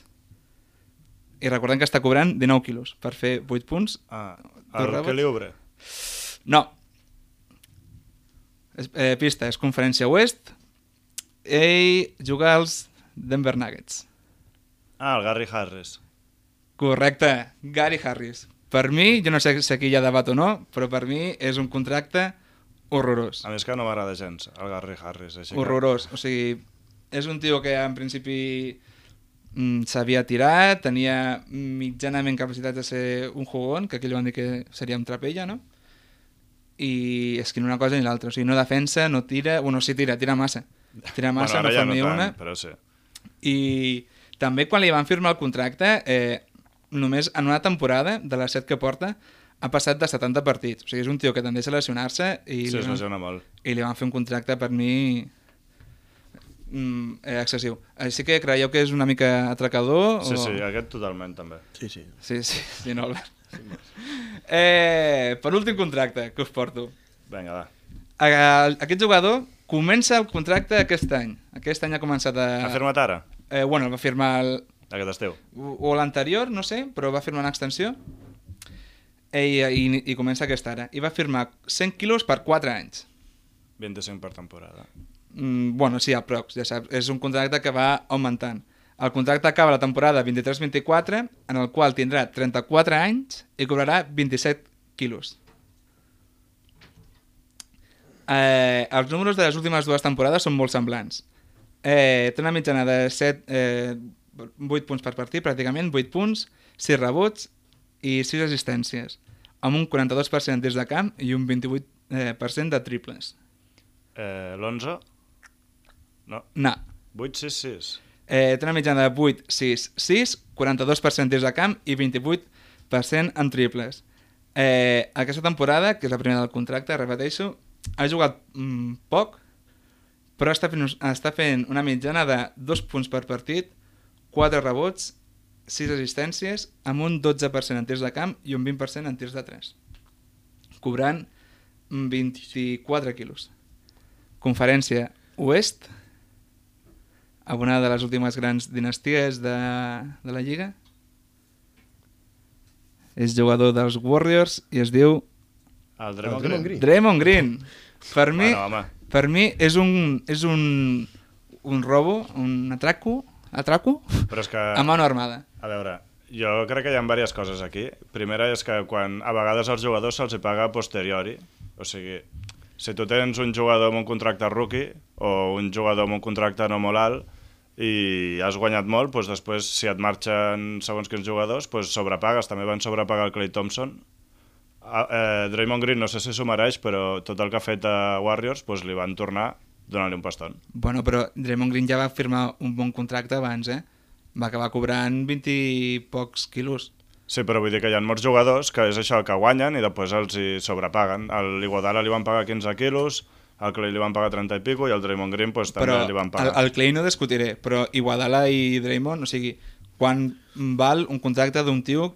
Speaker 4: I recordem que està cobrant 19 quilos per fer 8 punts.
Speaker 2: Ah,
Speaker 4: Dos
Speaker 2: el
Speaker 4: rebots.
Speaker 2: que li obre.
Speaker 4: No. Eh, pista, és conferència oest i juga als Denver Nuggets.
Speaker 2: Ah, el Gary Harris.
Speaker 4: Correcte, Gary Harris. Per mi, jo no sé si aquí hi ha debat o no, però per mi és un contracte horrorós.
Speaker 2: A més que no m'agrada gens, el Gary Harris. Així que...
Speaker 4: Horrorós. O sigui, és un tio que en principi mm, sabia tirar, tenia mitjanament capacitat de ser un jugón, que aquí li van dir que seria un trapella, no? I és que ni una cosa ni l'altra. O sigui, no defensa, no tira... Bueno, sí tira, tira massa. Tira massa,
Speaker 2: bueno,
Speaker 4: no
Speaker 2: ja
Speaker 4: fa
Speaker 2: no
Speaker 4: ni
Speaker 2: tant,
Speaker 4: una.
Speaker 2: però sí.
Speaker 4: I també quan li van firmar el contracte, eh, només en una temporada, de les set que porta, ha passat de 70 partits. O sigui, és un tio que tendeix a lesionar-se i,
Speaker 2: Sí,
Speaker 4: li van-
Speaker 2: molt.
Speaker 4: i li van fer un contracte per mi mm, eh, excessiu. Així que creieu que és una mica atracador?
Speaker 2: Sí,
Speaker 4: o...
Speaker 2: sí, aquest totalment també.
Speaker 3: Sí, sí.
Speaker 4: Sí, sí, sí, no, Albert. Eh, per últim contracte que us porto.
Speaker 2: Vinga, va.
Speaker 4: A- Aquest jugador comença el contracte aquest any. Aquest any ha començat a...
Speaker 2: Ha firmat ara?
Speaker 4: Eh, bueno, va firmar el,
Speaker 2: Aquest estiu?
Speaker 4: o o l'anterior, no sé, però va firmar una extensió i, i, i comença aquesta ara. I va firmar 100 quilos per 4 anys.
Speaker 2: 25 per temporada.
Speaker 4: Mm, bueno, sí, aprox, ja saps. És un contracte que va augmentant. El contracte acaba la temporada 23-24, en el qual tindrà 34 anys i cobrarà 27 quilos. Eh, els números de les últimes dues temporades són molt semblants. Eh, té una mitjana de 7, eh, 8 punts per partit, pràcticament, 8 punts, 6 rebots i 6 assistències, amb un 42% des de camp i un 28% eh, de triples.
Speaker 2: Eh, L'11? No.
Speaker 4: No.
Speaker 2: 8, 6, 6.
Speaker 4: Eh, té una mitjana de 8, 6, 6, 42% des de camp i 28% en triples. Eh, aquesta temporada, que és la primera del contracte, repeteixo, ha jugat mm, poc, però està fent, està fent una mitjana de 2 punts per partit, 4 rebots, 6 assistències, amb un 12% en tirs de camp i un 20% en tirs de 3. Cobrant mm, 24 quilos. Conferència Oest, a una de les últimes grans dinasties de, de la Lliga. és jugador dels Warriors i es diu
Speaker 2: El
Speaker 3: El
Speaker 2: Draymond Green.
Speaker 3: Green.
Speaker 4: Draymond Green. Per mi,
Speaker 2: Bueno, home,
Speaker 4: per mi és un, és un, un robo, un atraco, atraco
Speaker 2: però és que...
Speaker 4: a mano armada.
Speaker 2: A veure, jo crec que hi ha diverses coses aquí. Primera és que quan a vegades als jugadors se'ls paga a posteriori. O sigui, si tu tens un jugador amb un contracte rookie o un jugador amb un contracte no molt alt i has guanyat molt, doncs després, si et marxen segons quins jugadors, doncs sobrepagues. També van sobrepagar el Clay Thompson. Eh, Draymond Green no sé si s'ho mereix, però tot el que ha fet a Warriors doncs li van tornar donant-li un paston.
Speaker 4: Bueno, però Draymond Green ja va firmar un bon contracte abans, eh? Va acabar cobrant 20 i pocs quilos.
Speaker 2: Sí, però vull dir que hi ha molts jugadors que és això, que guanyen i després els hi sobrepaguen. A l'Iguodala li van pagar 15 quilos, al Clay li van pagar 30 i pico i al Draymond Green pues, també
Speaker 4: Però
Speaker 2: li van pagar.
Speaker 4: el Clay no discutiré, però Iguadala i Draymond, o sigui, quan val un contracte d'un tio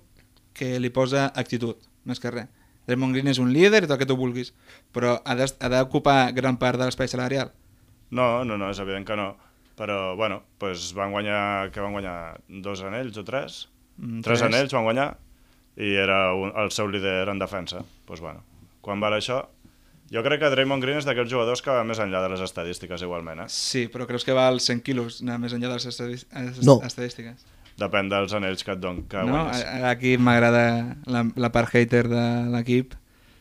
Speaker 4: que li posa actitud, més que res. Draymond Green és un líder i tot el que tu vulguis, però ha d'ocupar gran part de l'espai salarial.
Speaker 2: No, no, no, és evident que no. Però, bueno, pues van guanyar, que van guanyar dos anells o tres?
Speaker 4: Mm,
Speaker 2: tres,
Speaker 4: tres.
Speaker 2: anells van guanyar i era un, el seu líder en defensa. Pues bueno, quan val això? Jo crec que Draymond Green és d'aquells jugadors que va més enllà de les estadístiques igualment, eh?
Speaker 4: Sí, però creus que val 100 quilos anar més enllà de les estadis-
Speaker 3: No.
Speaker 4: estadístiques?
Speaker 2: Depèn dels anells que et don, que
Speaker 4: no?
Speaker 2: guanyes.
Speaker 4: A- Aquí m'agrada la, la part hater de l'equip.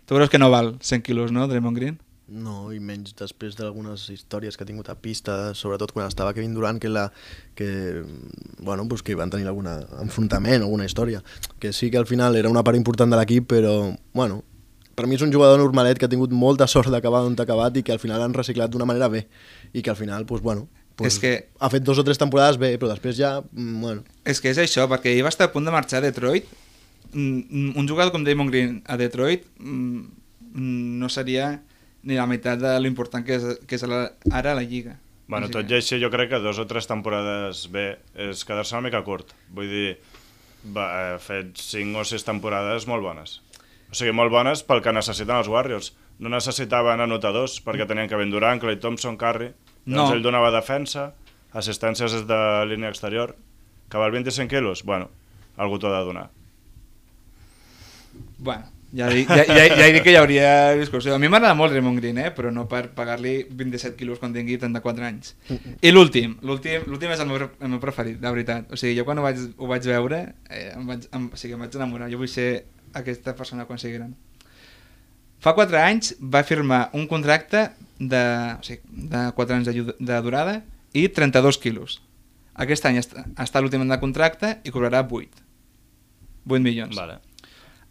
Speaker 4: Tu creus que no val 100 quilos, no, Draymond Green?
Speaker 3: No, i menys després d'algunes històries que ha tingut a pista, sobretot quan estava Kevin Durant, que, la, que, bueno, pues que van tenir algun enfrontament, alguna història. Que sí que al final era una part important de l'equip, però, bueno, per mi és un jugador normalet que ha tingut molta sort d'acabar on ha acabat i que al final han reciclat d'una manera bé. I que al final, pues, bueno, pues,
Speaker 4: És que-
Speaker 3: ha fet dos o tres temporades bé, però després ja, mm, bueno,
Speaker 4: És que és això, perquè ell va estar a punt de marxar a Detroit. Mm, Un jugador com Damon Green a Detroit mm, mm, no seria ni la meitat de l'important que és, que és la, ara la Lliga.
Speaker 2: Bueno, tot i així jo crec que dos o tres temporades bé és quedar-se una mica curt. Vull dir, va, ha fet cinc o sis temporades molt bones. O sigui, molt bones pel que necessiten els Warriors. No necessitaven anotadors perquè tenien Kevin Durant, Clay Thompson, Curry. Doncs
Speaker 4: No.
Speaker 2: ell donava defensa, assistències des de línia exterior. Que val 25 quilos? Bueno, algú t'ho ha de donar.
Speaker 4: Bueno, ja, dic- ja, ja, ja dit que hi hauria discussió. A mi m'agrada molt Raymond Green, eh? però no per pagar-li 27 quilos quan tingui 34 anys. I l'últim, l'últim és el meu, el meu preferit, de veritat. O sigui, jo quan ho vaig, ho vaig veure, eh, em, vaig, em, o sigui, em vaig enamorar. Jo vull ser aquesta persona quan sigui gran. Fa 4 anys va firmar un contracte de, o sigui, de 4 anys de, de durada i 32 quilos. Aquest any està, està l'últim any de contracte i cobrarà 8. 8 milions.
Speaker 2: Vale.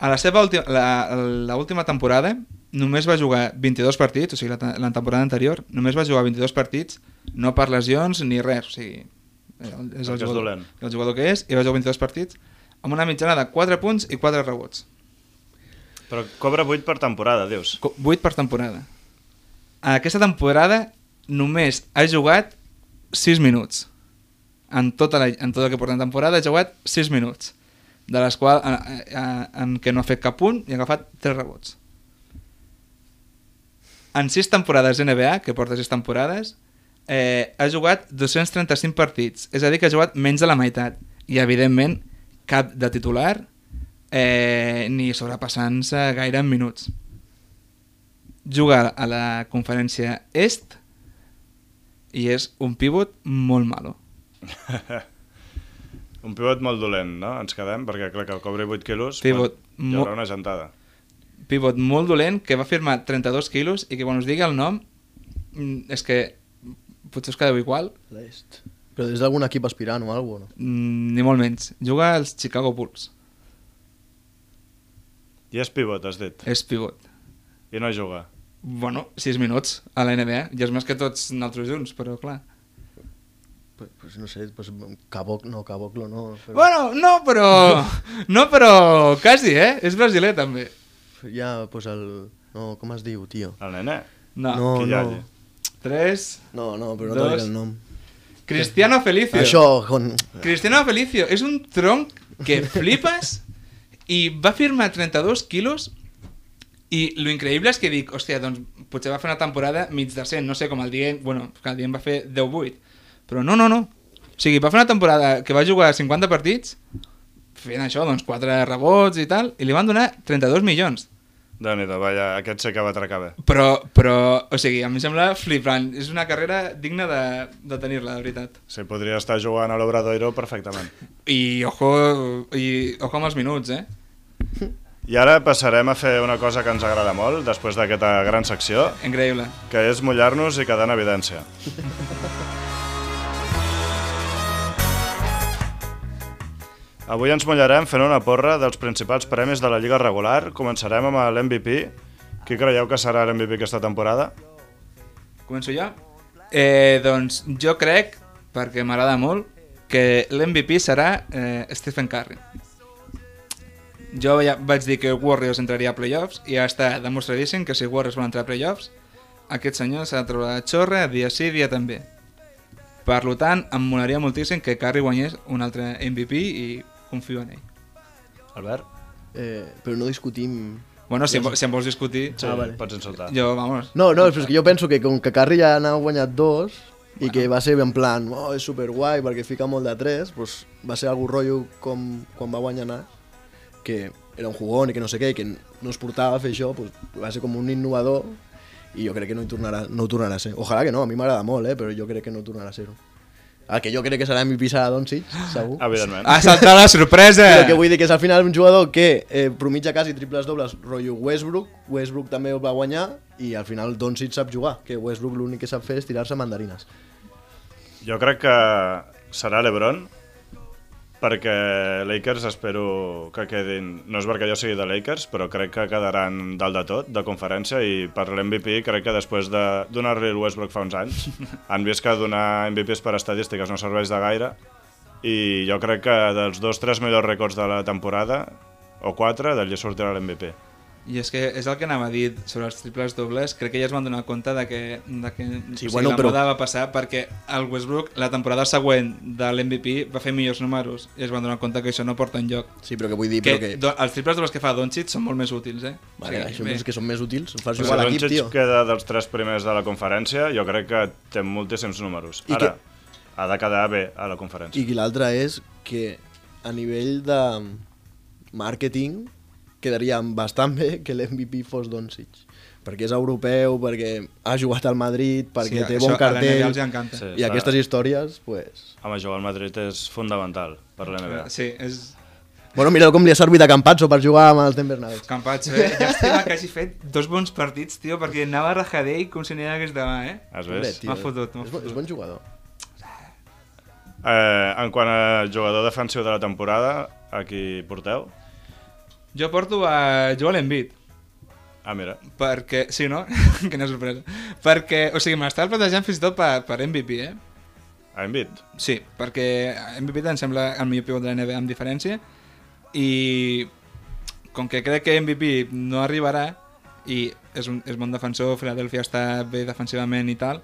Speaker 4: A la seva última, la, la última temporada només va jugar 22 partits, o sigui, la, la temporada anterior, només va jugar 22 partits, no per lesions ni res, o sigui, és el
Speaker 2: és
Speaker 4: jugador,
Speaker 2: dolent.
Speaker 4: el jugador que és, i va jugar 22 partits, amb una mitjana de 4 punts i 4 rebots.
Speaker 2: Però cobra 8 per temporada, dius.
Speaker 4: 8 per temporada. Aquesta temporada només ha jugat 6 minuts. En, tota la, en tot el que porta temporada ha jugat 6 minuts, de les quals en, en, què no ha fet cap punt i ha agafat 3 rebots. En 6 temporades NBA, que porta 6 temporades, eh, ha jugat 235 partits, és a dir, que ha jugat menys de la meitat. I, evidentment, cap de titular eh, ni sobrepassant-se gaire en minuts. Juga a la conferència Est i és un pivot molt malo. *laughs*
Speaker 2: Un pivot molt dolent, no? Ens quedem, perquè clar que cobri 8 quilos,
Speaker 4: Pivot
Speaker 2: hi haurà una gentada.
Speaker 4: Pivot molt dolent que va firmar 32 quilos i que quan us digui el nom mm, és que potser us quedeu igual,
Speaker 3: l'est. Però és d'algun equip aspirant o alguna cosa, no?
Speaker 4: mm, ni molt menys. Juga als Chicago Bulls.
Speaker 2: I és pivot, has dit.
Speaker 4: És pivot.
Speaker 2: I no juga.
Speaker 4: Bueno, 6 minuts a la NBA. Ja és més que tots nosaltres junts, però clar.
Speaker 3: Pues, pues no sé, pues, Caboc, no, Caboclo no. Però...
Speaker 4: Bueno, no, però... No, però quasi, eh? És brasiler, també.
Speaker 3: Ja, pues el... No, com es diu, tio?
Speaker 2: El nene?
Speaker 4: No.
Speaker 3: No,
Speaker 2: hi
Speaker 3: no.
Speaker 4: 3...
Speaker 3: No, no, però no
Speaker 4: Dos.
Speaker 3: el nom.
Speaker 4: Cristiano Felicio.
Speaker 3: Això, con...
Speaker 4: Cristiano Felicio és un tronc que *laughs* flipes i va firmar 32 quilos i lo increïble és que dic, hòstia, doncs potser va fer una temporada mig decent, no sé, com el Dient, bueno, que el Dient va fer 10-8, però no, no, no. O sigui, va fer una temporada que va jugar 50 partits, fent això, doncs 4 rebots i tal, i li van donar 32 milions.
Speaker 2: déu nhi vaja, aquest sí que va atracar bé.
Speaker 4: Però, però, o sigui, a mi em sembla flipant. És una carrera digna de, de tenir-la, de veritat.
Speaker 2: Sí, podria estar jugant a l'Obradoiro perfectament.
Speaker 4: I ojo, i ojo amb els minuts, eh?
Speaker 2: I ara passarem a fer una cosa que ens agrada molt, després d'aquesta gran secció,
Speaker 4: Increïble.
Speaker 2: que és mullar-nos i quedar en evidència. *laughs* Avui ens mullarem fent una porra dels principals premis de la Lliga regular. Començarem amb l'MVP. Qui creieu que serà l'MVP aquesta temporada?
Speaker 4: Començo jo? Eh, doncs jo crec, perquè m'agrada molt, que l'MVP serà eh, Stephen Curry. Jo ja vaig dir que Warriors entraria a playoffs i ja està demostradíssim que si Warriors vol entrar a playoffs, aquest senyor s'ha de trobar la xorra dia sí, dia també. Per tant, em molaria moltíssim que Curry guanyés un altre MVP i confio en ell.
Speaker 2: Albert?
Speaker 3: Eh, però no discutim...
Speaker 4: Bueno, si, em si em vols discutir,
Speaker 2: Sí,
Speaker 3: Ah, vale.
Speaker 2: pots insultar.
Speaker 4: jo, vamos,
Speaker 3: No, no, però és que jo penso que com que Carri ja n'ha guanyat dos i que va ser en plan, oh, és superguai perquè fica molt de tres, doncs va ser algú rotllo com quan va guanyar Nash, que era un jugón i que no sé què, i que no es portava a fer això, doncs va ser com un innovador i jo crec que no, hi tornarà, no ho tornarà a ser. Ojalà que no, a mi m'agrada molt, eh, però jo crec que no tornarà a ser-ho. El que jo crec que serà MVP serà Doncic, segur.
Speaker 2: Evidentment.
Speaker 4: ha saltat la sorpresa!
Speaker 3: Però que vull dir que és al final un jugador que eh, promitja quasi triples dobles, rotllo Westbrook, Westbrook també ho va guanyar i al final Doncic sap jugar, que Westbrook l'únic que sap fer és tirar-se mandarines.
Speaker 2: Jo crec que serà l'Ebron, perquè Lakers espero que quedin... No és perquè jo sigui de Lakers, però crec que quedaran dalt de tot, de conferència, i per l'MVP crec que després de donar-li el Westbrook fa uns anys, *laughs* han vist que donar MVPs per estadístiques no serveix de gaire, i jo crec que dels dos tres millors rècords de la temporada, o quatre, d'allí sortirà l'MVP.
Speaker 4: I és que és el que anava a dir sobre els triples dobles, crec que ja es van donar compte de que, de que
Speaker 3: Sí,
Speaker 4: o sigui,
Speaker 3: bueno,
Speaker 4: la
Speaker 3: però-
Speaker 4: moda va passar perquè el Westbrook la temporada següent de l'MVP va fer millors números i es van donar compte que això no porta enlloc.
Speaker 3: Sí, però que vull dir
Speaker 4: Que,
Speaker 3: però que...
Speaker 4: do, els triples dobles que fa Doncic són molt més útils, eh?
Speaker 3: Vale,
Speaker 4: O
Speaker 3: això
Speaker 4: bé,
Speaker 3: és que són més útils, fas jugar a l'equip,
Speaker 2: Doncic
Speaker 3: tio.
Speaker 2: queda dels tres primers de la conferència, jo crec que té moltíssims números.
Speaker 3: I
Speaker 2: Ara, ha de quedar bé a la conferència.
Speaker 3: I l'altre és que a nivell de màrqueting quedaria bastant *laughs* bé que l'MVP fos Doncic. Perquè és europeu, perquè ha jugat al Madrid, perquè
Speaker 4: sí,
Speaker 3: té bon cartell...
Speaker 4: els encanta.
Speaker 2: Sí.
Speaker 3: I aquestes històries, pues...
Speaker 2: Home, jugar al Madrid és fundamental per l'NBA.
Speaker 4: sí, és
Speaker 3: Bueno, mira com li ha servit a Campazzo per jugar amb els Denver Nuggets.
Speaker 4: Campatxo, eh? *laughs* Llàstima que hagi fet dos bons partits, tio, perquè anava a rajadell com si n'hi hagués demà, eh?
Speaker 2: Has vist?
Speaker 4: M'ha fotut, m'ha
Speaker 3: és, bo- és
Speaker 4: fotut.
Speaker 3: bon jugador.
Speaker 2: Eh, en quant a jugador defensiu de la temporada, a qui porteu?
Speaker 4: Jo porto a Joel Embiid.
Speaker 2: Ah, mira.
Speaker 4: Perquè... Sí, no? *laughs* Quina sorpresa. Perquè, o sigui, m'estava plantejant fins i tot per, per MVP, eh?
Speaker 2: A Embiid.
Speaker 4: Sí, perquè MVP em sembla el millor pivot de la NBA amb diferència i com que crec que MVP no arribarà i és, un, és bon defensor, Philadelphia està bé defensivament i tal,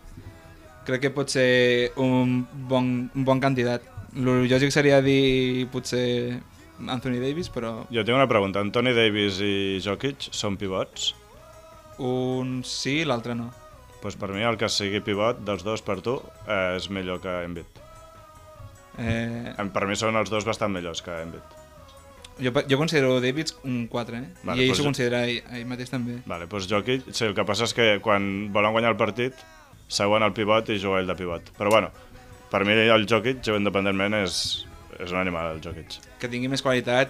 Speaker 4: crec que pot ser un bon, un bon candidat. El lògic seria dir potser Anthony Davis, però
Speaker 2: Jo tinc una pregunta. Anthony Davis i Jokic són pivots?
Speaker 4: un sí i l'altre no.
Speaker 2: Pues per mi el que sigui pivot dels dos per tu eh, és millor que Embiid.
Speaker 4: Eh,
Speaker 2: Per mi són els dos bastant millors que Embiid.
Speaker 4: jo, jo considero Davis un 4, eh?
Speaker 2: Vale,
Speaker 4: I ell
Speaker 2: doncs
Speaker 4: s'ho
Speaker 2: jo-
Speaker 4: considera ell, ell mateix també.
Speaker 2: Vale, doncs Jokic, sí, el que passa és que quan volen guanyar el partit seuen al pivot i juga ell de pivot. Però bueno, per mi el Jokic, jo independentment, és, és un animal, el Jokic.
Speaker 4: Que tingui més qualitat,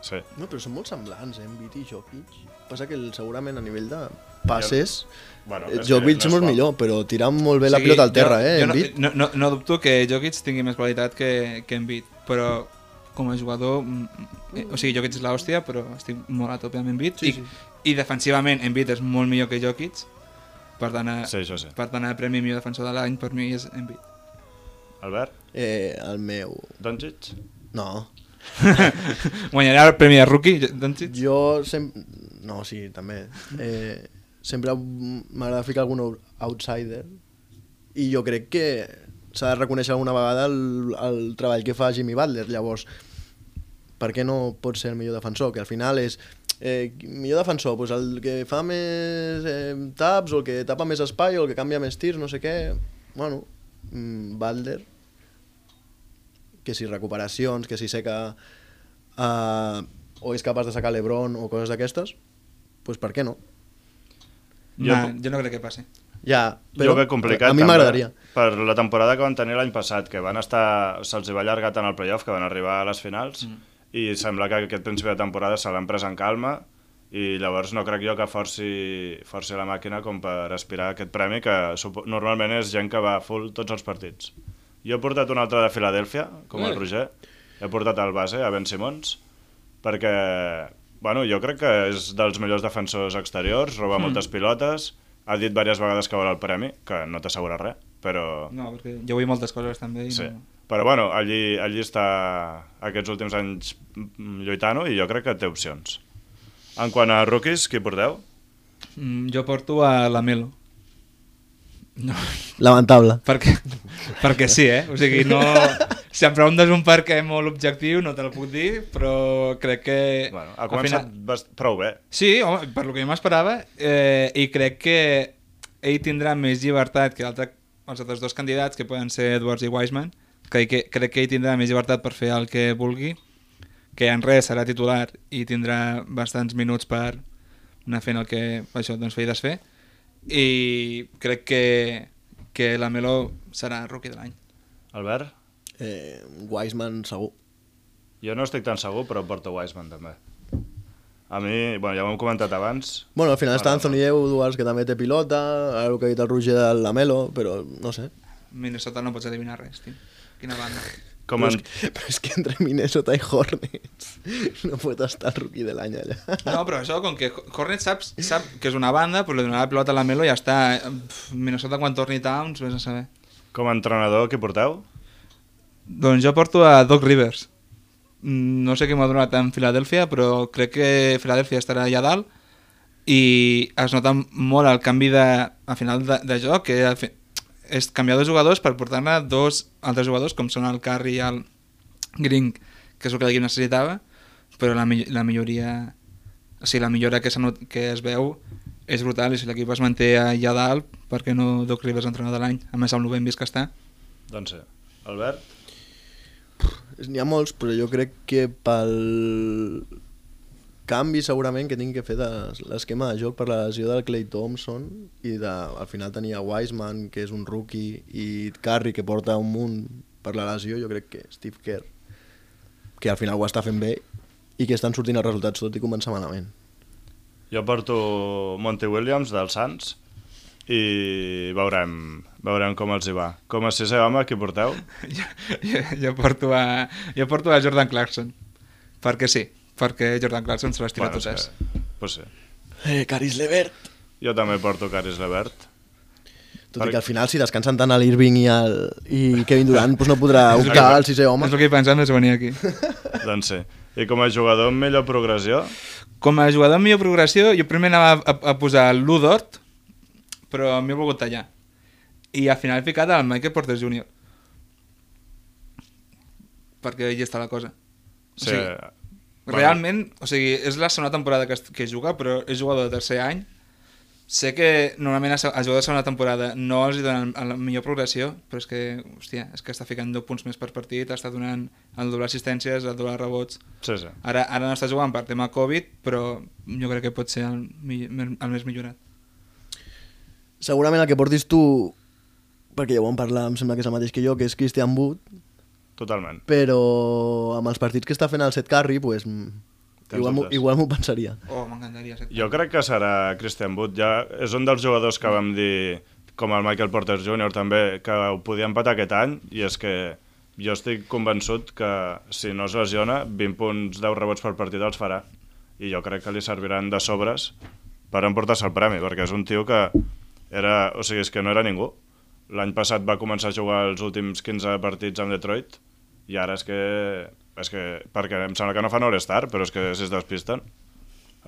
Speaker 2: Sí.
Speaker 3: No, però són molt semblants, eh, Embiid i Jokic. Passa que el, segurament a nivell de passes,
Speaker 2: Bueno,
Speaker 3: eh,
Speaker 2: és
Speaker 3: Jokic
Speaker 2: no
Speaker 3: és molt
Speaker 2: fort.
Speaker 3: millor, però tira molt bé
Speaker 4: O
Speaker 3: la
Speaker 4: sigui,
Speaker 3: pilota al terra,
Speaker 4: jo,
Speaker 3: eh,
Speaker 4: jo no,
Speaker 3: Embiid.
Speaker 4: no, no, no dubto que Jokic tingui més qualitat que, que Embiid, però com a jugador, mm, eh, o sigui, Jokic és l'hòstia, però estic molt a tope amb Embiid.
Speaker 3: Sí,
Speaker 4: I,
Speaker 3: sí.
Speaker 4: I defensivament, Embiid és molt millor que Jokic, per tant, a,
Speaker 2: Sí, això sí.
Speaker 4: per tant, el premi millor defensor de l'any per mi és Embiid.
Speaker 2: Albert?
Speaker 3: Eh, el meu...
Speaker 2: Doncic?
Speaker 3: No, *laughs*
Speaker 4: Guanyarà el premi de rookie, Doncic?
Speaker 3: jo sempre... No, sí, també. Eh, sempre m'agrada ficar algun out- outsider i jo crec que s'ha de reconèixer alguna vegada el, el treball que fa Jimmy Butler. Llavors, per què no pot ser el millor defensor? Que al final és eh, millor defensor, doncs el que fa més eh, taps o el que tapa més espai o el que canvia més tirs, no sé què. Bueno, mm, Butler, que si recuperacions, que si seca uh, o és capaç de sacar l'Ebron o coses d'aquestes, pues per què no?
Speaker 2: Jo-
Speaker 4: Nah, jo no crec que passi.
Speaker 3: Ja,
Speaker 2: Però, jo veig complicat.
Speaker 3: a mi m'agradaria.
Speaker 2: Per la temporada que van tenir l'any passat, que van estar... Se'ls va allargar tant el playoff que van arribar a les finals mm. i sembla que aquest principi de temporada se l'han pres en calma i llavors no crec jo que forci, forci la màquina com per aspirar a aquest premi que normalment és gent que va full tots els partits. Jo he portat un altre de Filadèlfia, com el
Speaker 5: Eh.
Speaker 2: Roger. He portat el base, a Ben Simons, perquè bueno, jo crec que és dels millors defensors exteriors, roba mm. moltes pilotes, ha dit diverses vegades que vol el premi, que no t'assegura res, però...
Speaker 4: No, perquè jo vull moltes coses també. I
Speaker 2: Sí.
Speaker 4: no...
Speaker 2: Però bueno, allí, allí està aquests últims anys mm, lluitant-ho i jo crec que té opcions. En quant a rookies, qui porteu?
Speaker 4: Mm, jo porto a la Melo. No,
Speaker 3: Lamentable.
Speaker 4: perquè, perquè sí, eh? O sigui, no... Si em preguntes un què molt objectiu, no te el puc dir, però crec que...
Speaker 2: Bueno, ha
Speaker 4: al
Speaker 2: començat
Speaker 4: final-
Speaker 2: bast... prou bé.
Speaker 4: Sí, home, per lo que jo m'esperava, eh, i crec que ell tindrà més llibertat que altre, els altres dos candidats, que poden ser Edwards i Wiseman, que, que crec que ell tindrà més llibertat per fer el que vulgui, que en res serà titular i tindrà bastants minuts per anar fent el que això, doncs, fer i desfer, i crec que, que la Melo serà rookie de l'any.
Speaker 2: Albert?
Speaker 3: Eh, Wiseman segur.
Speaker 2: Jo no estic tan segur, però porto Wiseman també. A mi, bueno, ja ho hem comentat abans,
Speaker 3: Bueno, al final està
Speaker 2: M'agrada
Speaker 3: Anthony Edwards, que també té pilota, ara el que ha dit el Roger del Lamelo, però no sé.
Speaker 4: Minnesota no pots eliminar res, tio. Quina banda.
Speaker 2: Com
Speaker 3: Però
Speaker 2: en...
Speaker 3: és, que, *laughs* però és que entre Minnesota i Hornets no pot estar el rookie de l'any allà.
Speaker 4: No, però això, com que Hornet sap, sap que és una banda, pues li donarà la pilota a la Melo i ja està. Pff, Minnesota quan torni Towns, vés a saber.
Speaker 2: com a entrenador, qui porteu?
Speaker 4: Doncs jo porto a Doc Rivers. Mm, No sé què m'ha donat en Filadèlfia, però crec que Filadèlfia estarà allà dalt i es nota molt el canvi de, al final de, de joc, que és canviar dos jugadors per portar-ne dos altres jugadors, com són el Curry i el Green, que és el que l'equip necessitava, però la, la milloria... O sigui, la millora que, not, que es veu és brutal i si l'equip es manté allà dalt, per què no Doc Rivers entrenador de l'any? A més, amb el ben vist que està.
Speaker 2: Doncs sí. Albert?
Speaker 3: N'hi ha molts, però jo crec que pel canvi segurament que tinc que fer de l'esquema de joc per la lesió del Clay Thompson i de, al final tenia Wiseman, que és un rookie, i Curry, que porta un munt per la lesió, jo crec que Steve Kerr, que al final ho està fent bé i que estan sortint els resultats tot i començar malament.
Speaker 2: Jo porto Monty Williams dels Sants i veurem, veurem com els hi va. Com a sisè home, qui porteu? *laughs*
Speaker 4: jo, jo, jo, porto a, jo porto a Jordan Clarkson. Perquè sí, perquè Jordan Clarkson se les tira
Speaker 2: Bueno,
Speaker 4: totes.
Speaker 2: que- Pues sí.
Speaker 3: Eh, Caris Levert!
Speaker 2: Jo també porto Caris Levert.
Speaker 3: Tot i que al final, si descansen tant a l'Irving i, el, i Kevin Durant, doncs no podrà *laughs* optar al sisè home.
Speaker 4: És el que he pensat més venir aquí. *laughs*
Speaker 2: doncs sí. I com a jugador amb millor progressió,
Speaker 4: Com a jugador amb millor progressió, jo primer anava a, a, a posar l'Udort, però m'he volgut tallar. I al final he ficat el Michael Porter Jr. Perquè hi està la cosa. O
Speaker 2: sí,
Speaker 4: Realment, o sigui, és la segona temporada que, que juga, però és jugador de tercer any. Sé que normalment a jugadors de segona temporada no els hi donen la millor progressió, però és que, hòstia, és que està ficant 10 punts més per partit, està donant el doble assistències, el doble rebots.
Speaker 2: sí, sí.
Speaker 4: Ara, ara no està jugant per tema Covid, però jo crec que pot ser el, mi- el més millorat.
Speaker 3: Segurament el que portis tu, perquè ja ho vam parlar, em sembla que és el mateix que jo, que és Christian Wood,
Speaker 2: Totalment.
Speaker 3: però amb els partits que està fent el Seth Curry, pues, mm, igual, igual m'ho pensaria.
Speaker 4: Oh, m'encantaria.
Speaker 2: Jo crec que serà Christian Wood. Ja és un dels jugadors que vam dir, com el Michael Porter Jr. també, que ho podia empatar aquest any, i és que jo estic convençut que si no es lesiona, 20 punts, 10 rebots per partit els farà. I jo crec que li serviran de sobres per emportar-se el premi, perquè és un tio que era, o sigui, és que no era ningú. L'any passat va començar a jugar els últims 15 partits amb Detroit i ara és que, és que perquè em sembla que no fan All-Star, però és que si es despisten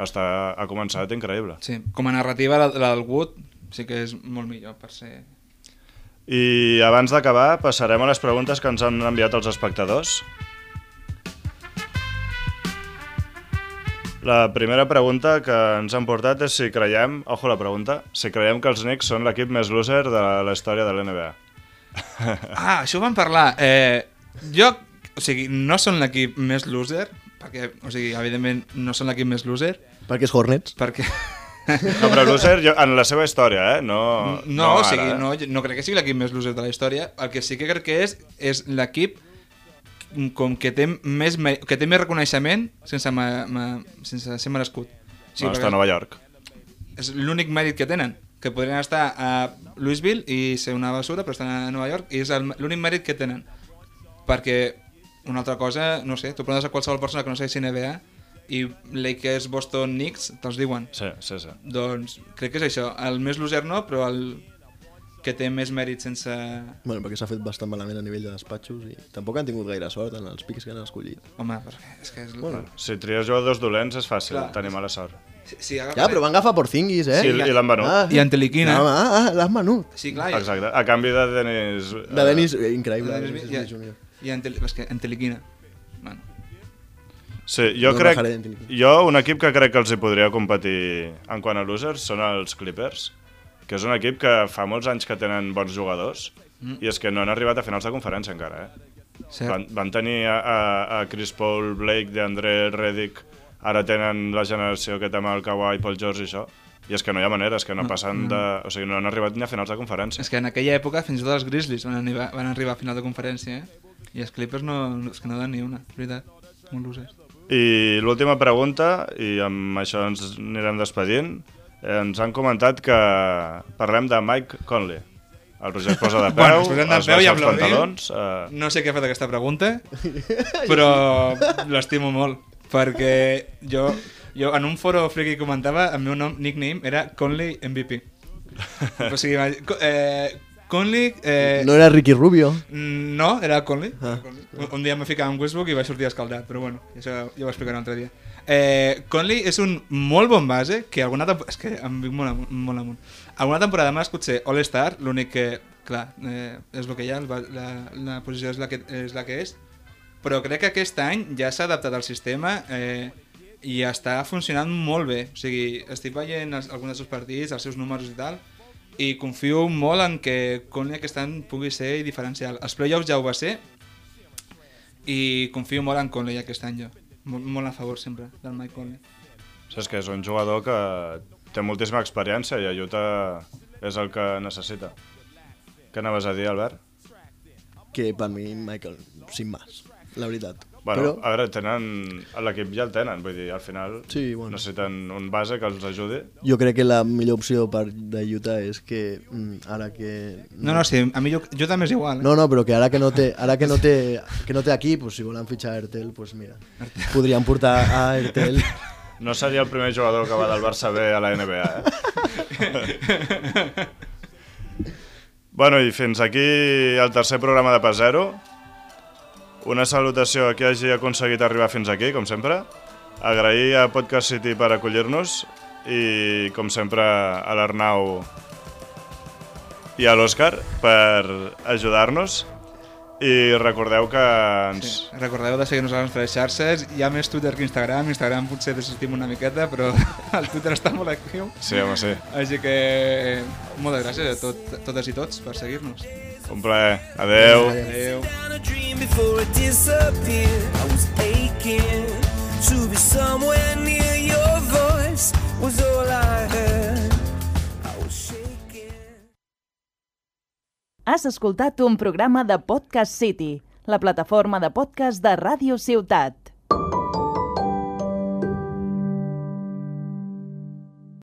Speaker 2: està, ha començat increïble.
Speaker 4: Sí, com a narrativa, la, la del Wood sí que és molt millor per ser...
Speaker 2: I abans d'acabar, passarem a les preguntes que ens han enviat els espectadors. La primera pregunta que ens han portat és si creiem, ojo la pregunta, si creiem que els Knicks són l'equip més loser de la història de l'NBA. *laughs*
Speaker 4: Ah, això ho vam parlar. Eh, jo, o sigui, no són l'equip més loser, perquè, o sigui, evidentment no són l'equip més loser,
Speaker 3: Perquè és Hornets.
Speaker 4: perquè...
Speaker 2: No, però loser jo, en la seva història, eh? No,
Speaker 4: No, no, o sigui,
Speaker 2: ara, eh?
Speaker 4: no, no crec que sigui l'equip més loser de la història. El que sí que crec que és és l'equip com que té més, que té més reconeixement sense, ma, ma, sense ser merescut.
Speaker 2: Sí, no,
Speaker 4: perquè
Speaker 2: està a Nova York.
Speaker 4: És l'únic mèrit que tenen, que podrien estar a Louisville i ser una basura, però estan a Nova York, i és l'únic mèrit que tenen. Perquè una altra cosa, no sé, tu preguntes a qualsevol persona que no segueixi NBA i Lakers, Boston, Knicks, te'ls diuen.
Speaker 2: Sí, sí, sí.
Speaker 4: Doncs crec que és això. El més loser no, però el que té més mèrit sense...
Speaker 3: Bueno, perquè s'ha fet bastant malament a nivell de despatxos i tampoc han tingut gaire sort en els pics que han escollit.
Speaker 4: Home, perquè és que és...
Speaker 3: Bueno,
Speaker 2: Si tries jugadors dolents és fàcil
Speaker 4: Clar.
Speaker 2: tenir mala sort.
Speaker 4: Sí, sí, agafa...
Speaker 3: Ja, però van agafar Porzingis, eh?
Speaker 2: Sí, i l'han venut.
Speaker 3: Ah,
Speaker 4: I Anteliquina.
Speaker 3: No, ah, ah, l'han venut.
Speaker 4: Sí, clar. i-
Speaker 2: Exacte, a canvi de Denis...
Speaker 3: De Denis, eh, increïble.
Speaker 4: Dennis
Speaker 3: Dennis
Speaker 4: Smith,
Speaker 3: Smith
Speaker 4: ja.
Speaker 3: Jr.
Speaker 4: I Antel... És que Anteliquina. Bueno.
Speaker 2: Sí, jo
Speaker 3: No
Speaker 2: crec... Jo, un equip que crec que els hi podria competir en quant a losers són els Clippers, que és un equip que fa molts anys que tenen bons jugadors
Speaker 4: Mm.
Speaker 2: i és que no han arribat a finals de conferència encara, eh?
Speaker 4: Cert.
Speaker 2: Van, van tenir a, a, a Chris Paul, Blake, DeAndre, Redick, ara tenen la generació que té amb el Kawhi, Paul George i això, i és que no hi ha manera, és que no,
Speaker 4: No,
Speaker 2: passen
Speaker 4: no.
Speaker 2: de... O sigui, no han arribat ni a finals de conferència.
Speaker 4: És que en aquella època fins i tot els Grizzlies van arribar, van arribar a final de conferència, eh? I els Clippers no, és que no dan ni una, és veritat. Molt losers.
Speaker 2: I l'última pregunta, i amb això ens anirem despedint, ens han comentat que parlem de Mike Conley. El Roger es posa de peu,
Speaker 4: Bueno, es de
Speaker 2: es
Speaker 4: peu i
Speaker 2: els pantalons... Eh,
Speaker 4: No sé què ha fet aquesta pregunta, *laughs* però l'estimo molt, perquè jo, jo en un foro friki comentava, el meu nom, nickname era Conley MVP. *laughs* O sigui, eh, Conley... Eh,
Speaker 3: No era Ricky Rubio.
Speaker 4: Mm, No, era Conley.
Speaker 3: Ah.
Speaker 4: Un, un dia em vaig ficar en Westbrook i vaig sortir escaldat, però bueno, això ja ho explicaré un altre dia. Eh, Conley és un molt bon base que alguna temporada... És que em vinc molt amunt. Molt amunt. Alguna temporada m'ha escut ser All-Star, l'únic que, clar, eh, és el que hi ha, el ba- la, la posició és la, que, és la que és, però crec que aquest any ja s'ha adaptat al sistema eh, i està funcionant molt bé. O sigui, estic veient els, alguns dels seus partits, els seus números i tal, i confio molt en que Conley aquest any pugui ser diferencial. Els playoffs ja ho va ser i confio molt en Conley aquest any jo. Molt, molt a favor sempre del Mike Conley.
Speaker 2: saps que és un jugador que té moltíssima experiència i a Utah és el que necessita. Què anaves a dir, Albert?
Speaker 3: Que per mi, Michael, sin más, la veritat.
Speaker 2: Bueno,
Speaker 3: Però,
Speaker 2: a veure, tenen... L'equip ja el tenen, vull dir, al final
Speaker 3: Sí, bueno.
Speaker 2: necessiten un base que els ajudi.
Speaker 3: jo crec que la millor opció per de Utah és que mm, ara que...
Speaker 4: No, no, sí, a mi jo, jo també és igual. Eh?
Speaker 3: No, no, però que ara que no té, ara que no té, que no té aquí, pues, si volen fitxar a Ertel, pues mira, podríem portar a Ertel.
Speaker 2: No seria el primer jugador que va del Barça B a la NBA, eh? *laughs* bueno, i fins aquí el tercer programa de Pas Zero. Una salutació a qui hagi aconseguit arribar fins aquí, com sempre. Agrair a Podcast City per acollir-nos i, com sempre, a l'Arnau i a l'Òscar per ajudar-nos. I recordeu que ens...
Speaker 4: Sí. Recordeu de seguir-nos a les nostres xarxes. Hi ha més Twitter que Instagram. Instagram potser desistim una miqueta, però *laughs* el Twitter està molt actiu.
Speaker 2: Sí, home, sí.
Speaker 4: Així que moltes gràcies a tot, totes i tots per seguir-nos.
Speaker 2: Un plaer. Adeu.
Speaker 4: Adéu.
Speaker 5: down a dream before it disappeared. I was aching to be somewhere near your voice was all I heard. I was shaking.
Speaker 1: Has escoltat un programa de Podcast City, la plataforma de podcast de Ràdio Ciutat.